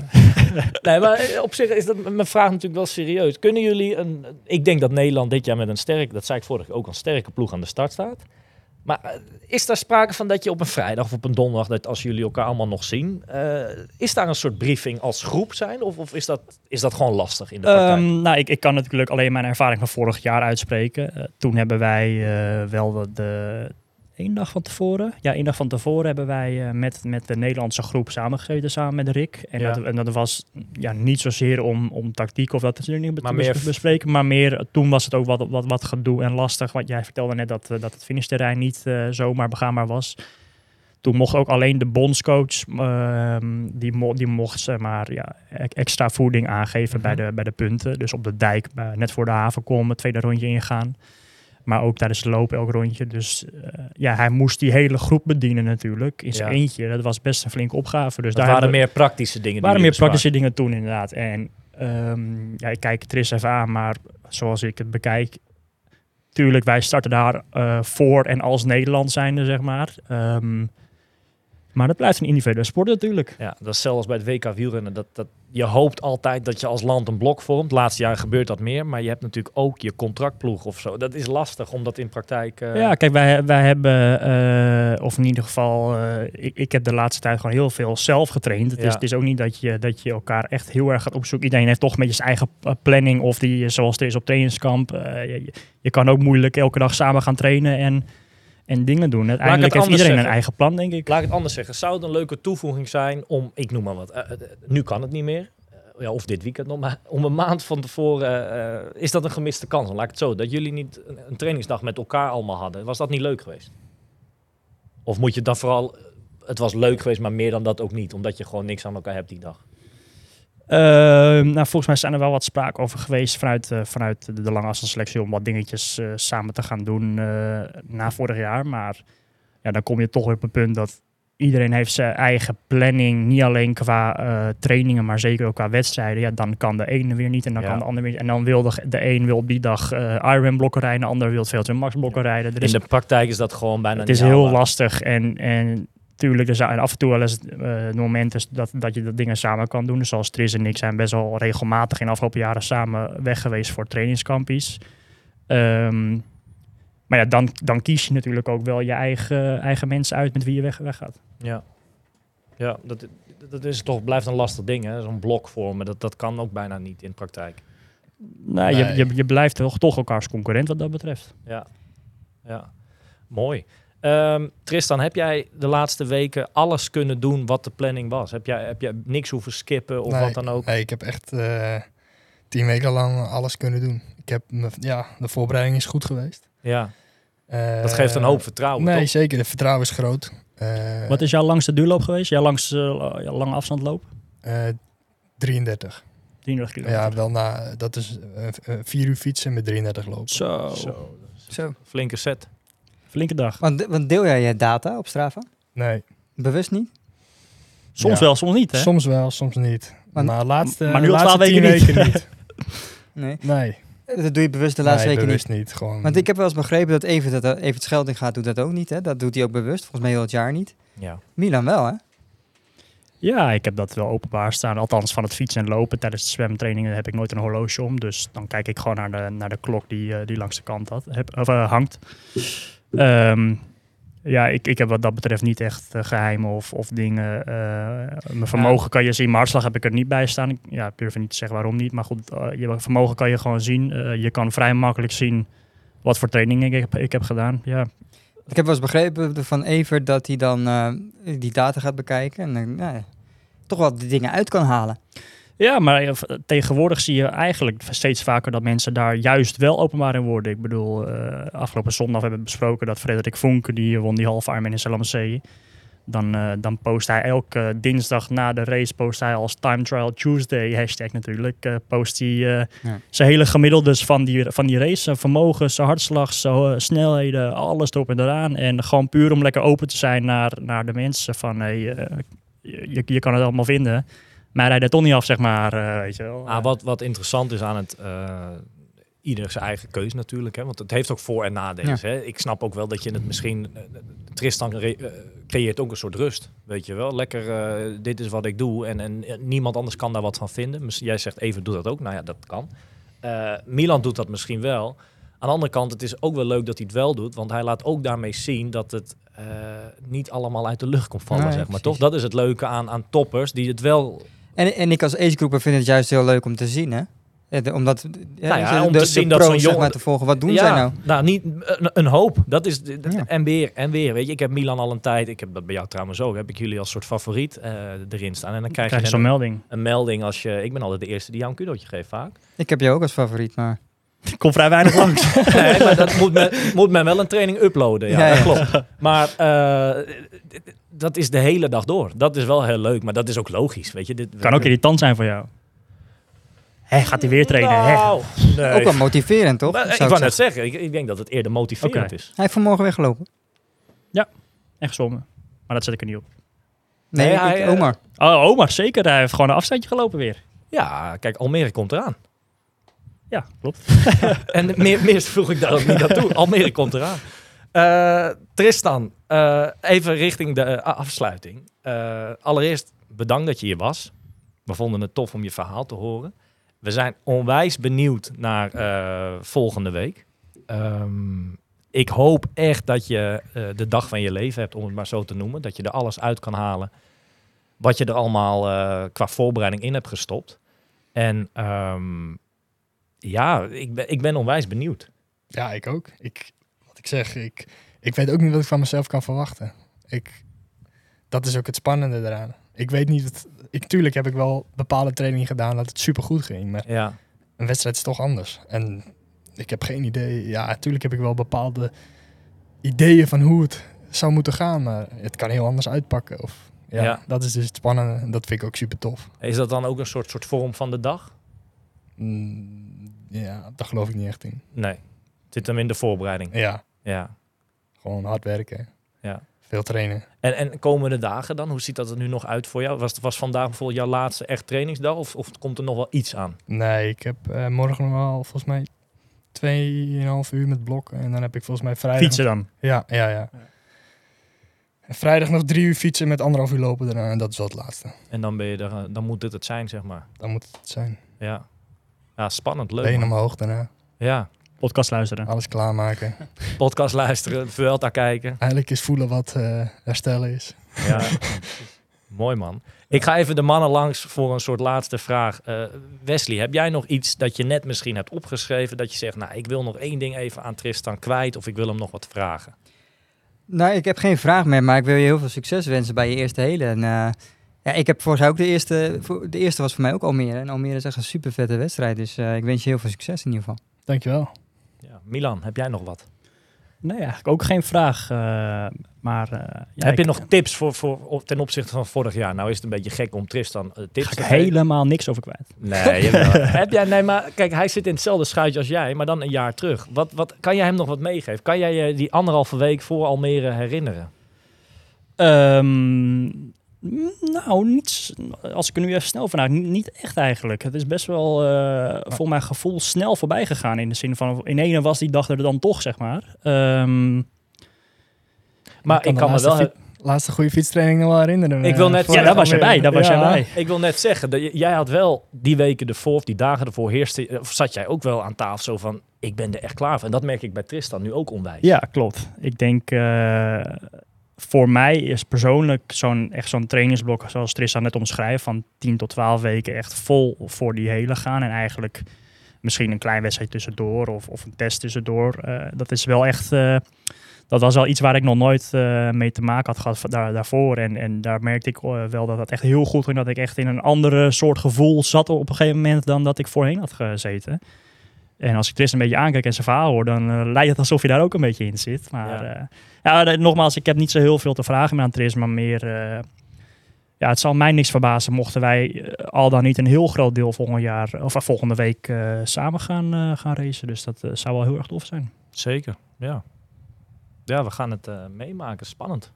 Speaker 1: nee, maar eh, op zich is dat mijn vraag natuurlijk wel serieus. Kunnen jullie een. Ik denk dat Nederland dit jaar met een sterk, dat zei ik vorige keer ook, een sterke ploeg aan de start staat. Maar eh, is daar sprake van dat je op een vrijdag of op een donderdag, dat als jullie elkaar allemaal nog zien, eh, is daar een soort briefing als groep zijn? Of, of is, dat, is dat gewoon lastig in de praktijk?
Speaker 4: Ehm, nou, ik, ik kan natuurlijk alleen mijn ervaring van vorig jaar uitspreken. Eh, toen hebben wij wel de, één dag van tevoren. Ja, één dag van tevoren hebben wij eh, met, met de Nederlandse groep samengezeten samen met Rick. En,
Speaker 1: Ja.
Speaker 4: dat, en dat was ja, niet zozeer om, om tactiek of dat
Speaker 1: Maar
Speaker 4: te
Speaker 1: meer
Speaker 4: bes-
Speaker 1: f-
Speaker 4: bespreken. Maar meer, toen was het ook wat, wat, wat gedoe en lastig. Want jij vertelde net dat, eh, dat het finishterrein niet eh, zomaar begaanbaar was. Toen mocht ook alleen de bondscoach, ehm, die, mo die mocht zeg maar, ja, e- extra voeding aangeven bij,
Speaker 1: Mhm.
Speaker 4: de, bij de punten. Dus op de dijk, net voor de haven komen, tweede rondje ingaan. Maar ook tijdens de loop elk rondje. Dus eh, ja, hij moest die hele groep bedienen natuurlijk. In zijn
Speaker 1: Ja.
Speaker 4: eentje. Dat was best een flinke opgave. Dus
Speaker 1: Dat
Speaker 4: daar
Speaker 1: waren meer praktische dingen.
Speaker 4: waren meer praktische dingen toen inderdaad. En ehm, ja, ik kijk Tris even aan, maar zoals ik het bekijk, tuurlijk, wij starten daar eh, voor en als Nederland zijnde, zeg maar. Ehm, maar dat blijft een individuele sport natuurlijk.
Speaker 1: Ja, dat is zelfs bij het WK wielrennen. Dat, dat, je hoopt altijd dat je als land een blok vormt. Laatste jaar gebeurt dat meer. Maar je hebt natuurlijk ook je contractploeg of zo. Dat is lastig om dat in praktijk... eh,
Speaker 4: Ja, kijk, wij, wij hebben, eh, of in ieder geval, eh, ik, ik heb de laatste tijd gewoon heel veel zelf getraind. Het, is, het is ook niet dat je, dat je elkaar echt heel erg gaat opzoeken. Iedereen heeft toch beetje zijn eigen planning of die, zoals het is op trainingskamp. Je, je kan ook moeilijk elke dag samen gaan trainen en, en dingen doen. Uiteindelijk heeft iedereen
Speaker 1: zeggen.
Speaker 4: een eigen plan, denk ik.
Speaker 1: Laat ik het anders zeggen. Zou het een leuke toevoeging zijn om, ik noem maar wat, eh, eh, nu kan het niet meer. Eh, ja, of dit weekend nog, maar om een maand van tevoren is dat een gemiste kans. Dan laat ik het zo, dat jullie niet een, een trainingsdag met elkaar allemaal hadden. Was dat niet leuk geweest? Of moet je dan vooral, het was leuk geweest, maar meer dan dat ook niet, omdat je gewoon niks aan elkaar hebt die dag.
Speaker 4: Ehm, nou, volgens mij zijn er wel wat sprake over geweest vanuit, eh, vanuit de, de lange afstandsselectie om wat dingetjes eh, samen te gaan doen eh, na vorig jaar. Maar ja, dan kom je toch weer op een punt dat iedereen heeft zijn eigen planning. Niet alleen qua trainingen, maar zeker ook qua wedstrijden. Ja, dan kan de ene weer niet en dan
Speaker 1: Ja.
Speaker 4: kan de ander weer niet. En dan wil de, de een wil die dag Ironman blokken rijden, de ander wil veel te max blokken rijden. Er
Speaker 1: In
Speaker 4: is
Speaker 1: de praktijk is dat gewoon bijna
Speaker 4: het is heel
Speaker 1: haalbaar.
Speaker 4: lastig en, en tuurlijk, er zijn af en toe wel eens eh momenten dat, dat je dat dingen samen kan doen. Dus zoals Tris en ik zijn best wel regelmatig in de afgelopen jaren samen weg geweest voor trainingskampies. Ehm, maar ja, dan, dan kies je natuurlijk ook wel je eigen, eigen mensen uit met wie je weg, weggaat.
Speaker 1: Ja, ja dat, dat is toch, blijft een lastig ding, hè? Zo'n blok vormen, dat, dat kan ook bijna niet in praktijk.
Speaker 4: Nou, je,
Speaker 5: Nee.
Speaker 4: je, je blijft toch, toch elkaars concurrent wat dat betreft.
Speaker 1: Ja, ja. mooi. Ehm, Tristan, heb jij de laatste weken alles kunnen doen wat de planning was? Heb jij, heb jij niks hoeven skippen of
Speaker 5: Nee,
Speaker 1: wat dan ook?
Speaker 5: Nee, ik heb echt eh, tien weken lang alles kunnen doen. Ik heb, me- ja, de voorbereiding is goed geweest.
Speaker 1: Ja,
Speaker 5: Eh,
Speaker 1: dat geeft een hoop vertrouwen,
Speaker 5: Nee,
Speaker 1: toch?
Speaker 5: zeker. De vertrouwen is groot. Eh,
Speaker 4: Wat is jouw langste duurloop geweest? Jouw langste eh, jouw lange afstandloop?
Speaker 5: eh, 33.
Speaker 4: 33 kilometer.
Speaker 5: Ja, wel na, dat is eh, eh, vier uur fietsen met 33 lopen.
Speaker 4: Zo,
Speaker 1: Zo,
Speaker 3: Zo.
Speaker 1: flinke set.
Speaker 4: Flinke dag.
Speaker 3: Want, want deel jij je data op Strava?
Speaker 5: Nee,
Speaker 3: Bewust niet?
Speaker 4: Soms
Speaker 5: Ja.
Speaker 4: wel, soms niet, hè?
Speaker 5: soms wel, soms niet.
Speaker 3: Want-
Speaker 5: maar laatste,
Speaker 4: maar nu al
Speaker 5: laatste
Speaker 4: 12
Speaker 5: tien
Speaker 4: weken niet.
Speaker 5: weken niet.
Speaker 3: Nee.
Speaker 5: Nee,
Speaker 3: Dat doe je bewust de laatste
Speaker 5: nee
Speaker 3: weken niet.
Speaker 5: bewust niet. Gewoon,
Speaker 3: Want ik heb wel eens begrepen dat Evert, dat, Evert Schelding gaat, doet dat ook niet. Hè? Dat doet hij ook bewust. Volgens mij heel het jaar niet.
Speaker 1: Ja.
Speaker 3: Milan wel, hè?
Speaker 4: Ja, ik heb dat wel openbaar staan. Althans, van het fietsen en lopen tijdens de zwemtrainingen heb ik nooit een horloge om. Dus dan kijk ik gewoon naar de, naar de klok die, eh, die langs de kant had, heb, of, eh, hangt. Ehm, ja, ik, ik heb wat dat betreft niet echt eh, geheimen of, of dingen. eh, mijn vermogen kan je zien. Mijn hartslag heb ik er niet bij staan. Ik, ja, ik durf niet te zeggen waarom niet. Maar goed, eh, je vermogen kan je gewoon zien. Je kan vrij makkelijk zien wat voor trainingen ik heb, ik heb gedaan. Ja,
Speaker 3: Ik heb wel eens begrepen van Evert dat hij dan die data gaat bekijken. En dan nou ja, toch wel die dingen uit kan halen.
Speaker 4: Ja, maar eh, tegenwoordig zie je eigenlijk steeds vaker dat mensen daar juist wel openbaar in worden. Ik bedoel, eh, afgelopen zondag hebben we besproken dat Frederik Vonken, die won die halve Ironman in Salamacee. Dan, eh, dan post hij elke dinsdag na de race, post hij als Time Trial Tuesday, hashtag natuurlijk, eh, post hij
Speaker 3: Ja.
Speaker 4: zijn hele gemiddeldes van die, van die race. Zijn vermogen, zijn hartslag, zijn snelheden, alles erop en eraan. En gewoon puur om lekker open te zijn naar, naar de mensen van, hey, je, je kan het allemaal vinden. Maar hij rijdt toch niet af, zeg maar, eh, weet je wel.
Speaker 1: Ah, wat, wat interessant is aan het... eh, ieder zijn eigen keus natuurlijk. Hè? Want het heeft ook voor- en nadelen. Hè? Ik snap ook wel dat je het misschien... eh, Tristan re- creëert ook een soort rust. Weet je wel? Lekker, eh, dit is wat ik doe. En, en niemand anders kan daar wat van vinden. Jij zegt even, doe dat ook. Nou ja, dat kan. Eh, Milan doet dat misschien wel. Aan de andere kant, het is ook wel leuk dat hij het wel doet. Want hij laat ook daarmee zien dat het eh, niet allemaal uit de lucht komt vallen.
Speaker 3: Nee,
Speaker 1: zeg maar,
Speaker 3: precies.
Speaker 1: toch? Dat is het leuke aan, aan toppers. Die het wel...
Speaker 3: En, en ik als agegroeper vind het juist heel leuk om te zien, hè? Ja, omdat, ja,
Speaker 1: Nou ja,
Speaker 3: de,
Speaker 1: om te zien dat zo'n
Speaker 3: zeg
Speaker 1: jongen-
Speaker 3: maar, te volgen. Wat doen
Speaker 1: ja,
Speaker 3: zij nou?
Speaker 1: Nou, niet een, een hoop. Dat is de, de-
Speaker 3: Ja.
Speaker 1: en weer en weer. Weet je, ik heb Milan al een tijd. Ik heb dat bij jou trouwens ook. Heb ik jullie als soort favoriet eh, erin staan. En dan krijg,
Speaker 4: krijg je zo'n
Speaker 1: een,
Speaker 4: melding.
Speaker 1: een melding als je. Ik ben altijd de eerste die jou een kudootje geeft vaak.
Speaker 3: Ik heb jou ook als favoriet, maar...
Speaker 4: Komt vrij weinig langs.
Speaker 1: nee, maar dat moet men, moet men wel een training uploaden. Ja,
Speaker 3: Ja,
Speaker 1: dat
Speaker 3: ja.
Speaker 1: klopt. Maar eh, dat is de hele dag door. Dat is wel heel leuk, maar dat is ook logisch. Weet je, dit
Speaker 4: kan ook irritant zijn voor jou. Hé, gaat hij weer trainen? Hè?
Speaker 1: Nou, nee.
Speaker 3: Ook wel motiverend, toch?
Speaker 1: Maar,
Speaker 3: Zou
Speaker 1: ik wou net
Speaker 3: zeggen.
Speaker 1: ik, ik denk dat het eerder motiverend
Speaker 4: Oké.
Speaker 1: is.
Speaker 3: Hij heeft vanmorgen weggelopen.
Speaker 4: En gezwommen. Maar dat zet ik er niet op.
Speaker 3: Nee,
Speaker 1: Nee, hij,
Speaker 3: ik,
Speaker 1: eh,
Speaker 3: Omar.
Speaker 4: Oh, Omar, zeker. Hij heeft gewoon een afstandje gelopen weer.
Speaker 1: Ja, kijk, Almere komt eraan.
Speaker 4: Ja, klopt.
Speaker 1: En meer, meer vroeg ik daar ook niet naartoe. Almere komt eraan. Eh, Tristan, eh, even richting de eh, afsluiting. Allereerst bedankt dat je hier was. We vonden het tof om je verhaal te horen. We zijn onwijs benieuwd naar volgende week. Ehm, ik hoop echt dat je de dag van je leven hebt, om het maar zo te noemen. Dat je er alles uit kan halen wat je er allemaal qua voorbereiding in hebt gestopt. En ehm, ja, ik ben, ik ben onwijs benieuwd.
Speaker 5: Ja, ik ook. Ik, ik zeg, ik, ik weet ook niet wat ik van mezelf kan verwachten. Ik, dat is ook het spannende eraan. Ik weet niet, wat, ik, tuurlijk heb ik wel bepaalde trainingen gedaan dat het super goed ging. Maar
Speaker 1: Ja,
Speaker 5: een wedstrijd is toch anders. En ik heb geen idee. Ja, natuurlijk heb ik wel bepaalde ideeën van hoe het zou moeten gaan. Maar het kan heel anders uitpakken. Of, ja,
Speaker 1: Ja.
Speaker 5: dat is dus het spannende. En dat vind ik ook super tof.
Speaker 1: is dat dan ook een soort, soort vorm van de dag?
Speaker 5: Mm, ja, daar geloof ik niet echt in.
Speaker 1: Nee, het zit hem in de voorbereiding.
Speaker 5: Ja,
Speaker 1: Ja.
Speaker 5: gewoon hard werken.
Speaker 1: Ja.
Speaker 5: Veel trainen.
Speaker 1: En, en komende dagen dan, hoe ziet dat er nu nog uit voor jou? Was, was vandaag bijvoorbeeld jouw laatste echt trainingsdag of, of komt er nog wel iets aan?
Speaker 5: Nee, ik heb eh, morgen nog wel volgens mij 2,5 uur met blokken. En dan heb ik volgens mij vrijdag...
Speaker 4: Fietsen dan.
Speaker 5: Ja, ja, ja. En vrijdag nog drie uur fietsen met anderhalf uur lopen daarna. En dat is wel het laatste.
Speaker 1: En dan, ben je er, eh, dan moet dit het zijn, zeg maar.
Speaker 5: Dan moet het zijn.
Speaker 1: Ja, ja spannend, leuk.
Speaker 5: Benen omhoog daarna.
Speaker 1: Ja,
Speaker 4: Podcast luisteren.
Speaker 5: Alles klaarmaken.
Speaker 1: podcast luisteren, Vuelta kijken.
Speaker 5: Eigenlijk is voelen wat eh, herstellen is.
Speaker 1: Ja, mooi man. Ik ga even de mannen langs voor een soort laatste vraag. Eh, Wesley, heb jij nog iets dat je net misschien hebt opgeschreven dat je zegt, nou, ik wil nog één ding even aan Tristan kwijt of ik wil hem nog wat vragen?
Speaker 3: Nou, ik heb geen vraag meer, maar ik wil je heel veel succes wensen bij je eerste hele. En, eh, ja, ik heb jaar ook de eerste, voor- de eerste was voor mij ook Almere. En Almere is echt een super vette wedstrijd, dus eh, ik wens je heel veel succes in ieder geval.
Speaker 5: Dankjewel.
Speaker 1: Milan, heb jij nog wat?
Speaker 4: Nee, eigenlijk ook geen vraag. eh, maar eh, ja,
Speaker 1: heb je nog tips voor, voor, ten opzichte van vorig jaar? Nou is het een beetje gek om Tristan eh, tips
Speaker 4: Ga
Speaker 1: te
Speaker 4: helemaal niks over kwijt.
Speaker 1: Nee, heb jij, nee, maar kijk, hij zit in hetzelfde schuitje als jij, maar dan een jaar terug. Wat, wat, kan jij hem nog wat meegeven? Kan jij je die anderhalve week voor Almere herinneren?
Speaker 4: Ehm, nou, niets. Als ik er nu even snel van niet, niet echt eigenlijk. Het is best wel, eh voor mijn gevoel, snel voorbij gegaan. In de zin van, in ene was die dag er dan toch, zeg maar. Ehm,
Speaker 1: Maar
Speaker 5: kan
Speaker 1: ik kan me
Speaker 5: laatste
Speaker 1: wel...
Speaker 5: fi- Laatste goede fietstraining nog wel herinneren.
Speaker 1: Ik wil
Speaker 5: eh,
Speaker 1: net-
Speaker 4: ja, daar was je bij. Daar was
Speaker 5: Ja.
Speaker 4: jij bij.
Speaker 1: Ik wil net zeggen, dat jij had wel die weken ervoor, of die dagen ervoor, heerste, of zat jij ook wel aan tafel zo van, ik ben er echt klaar voor. En dat merk ik bij Tristan nu ook onwijs.
Speaker 4: Ja, klopt. Ik denk eh, voor mij is persoonlijk zo'n echt zo'n trainingsblok, zoals Tristan net omschrijft, van 10 tot 12 weken echt vol voor die hele gaan. En eigenlijk misschien een klein wedstrijd tussendoor of, of een test tussendoor. Eh, dat is wel echt. eh, dat was wel iets waar ik nog nooit eh, mee te maken had gehad daar, daarvoor. En, en daar merkte ik wel dat dat echt heel goed ging. Dat ik echt in een andere soort gevoel zat op een gegeven moment dan dat ik voorheen had gezeten. En als ik Tristan een beetje aankijk en zijn verhaal hoor, dan eh, lijkt het alsof je daar ook een beetje in zit. Maar
Speaker 1: Ja.
Speaker 4: ja, ja eh, nogmaals, ik heb niet zo heel veel te vragen meer aan Tris, maar meer... eh, ja, het zal mij niks verbazen mochten wij eh, al dan niet een heel groot deel volgend jaar, of eh, volgende week eh, samen gaan, eh, gaan racen. Dus dat eh, zou wel heel erg tof zijn.
Speaker 1: Zeker, ja. Ja, we gaan het eh, meemaken. Spannend.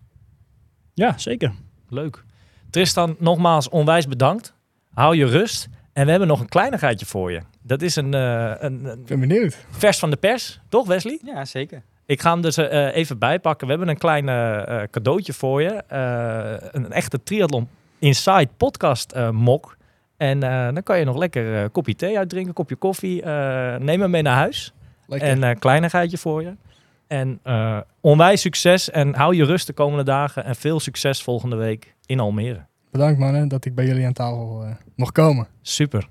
Speaker 4: Ja, zeker.
Speaker 1: Leuk. Tristan, nogmaals onwijs bedankt. Hou je rust. En we hebben nog een kleinigheidje voor je. Dat is een, eh, een, een
Speaker 5: Ik ben benieuwd.
Speaker 1: vers van de pers, toch Wesley?
Speaker 3: Ja, zeker.
Speaker 1: Ik ga hem dus eh, even bijpakken. We hebben een klein eh, cadeautje voor je. Eh, een echte Triathlon Inside podcast mok. En eh, dan kan je nog lekker een kopje thee uitdrinken, kopje koffie. Eh, neem hem mee naar huis.
Speaker 5: Lekker.
Speaker 1: En een kleinigheidje voor je. En eh, onwijs succes en hou je rust de komende dagen. En veel succes volgende week in Almere.
Speaker 5: Bedankt mannen dat ik bij jullie aan tafel eh, mocht komen.
Speaker 1: Super.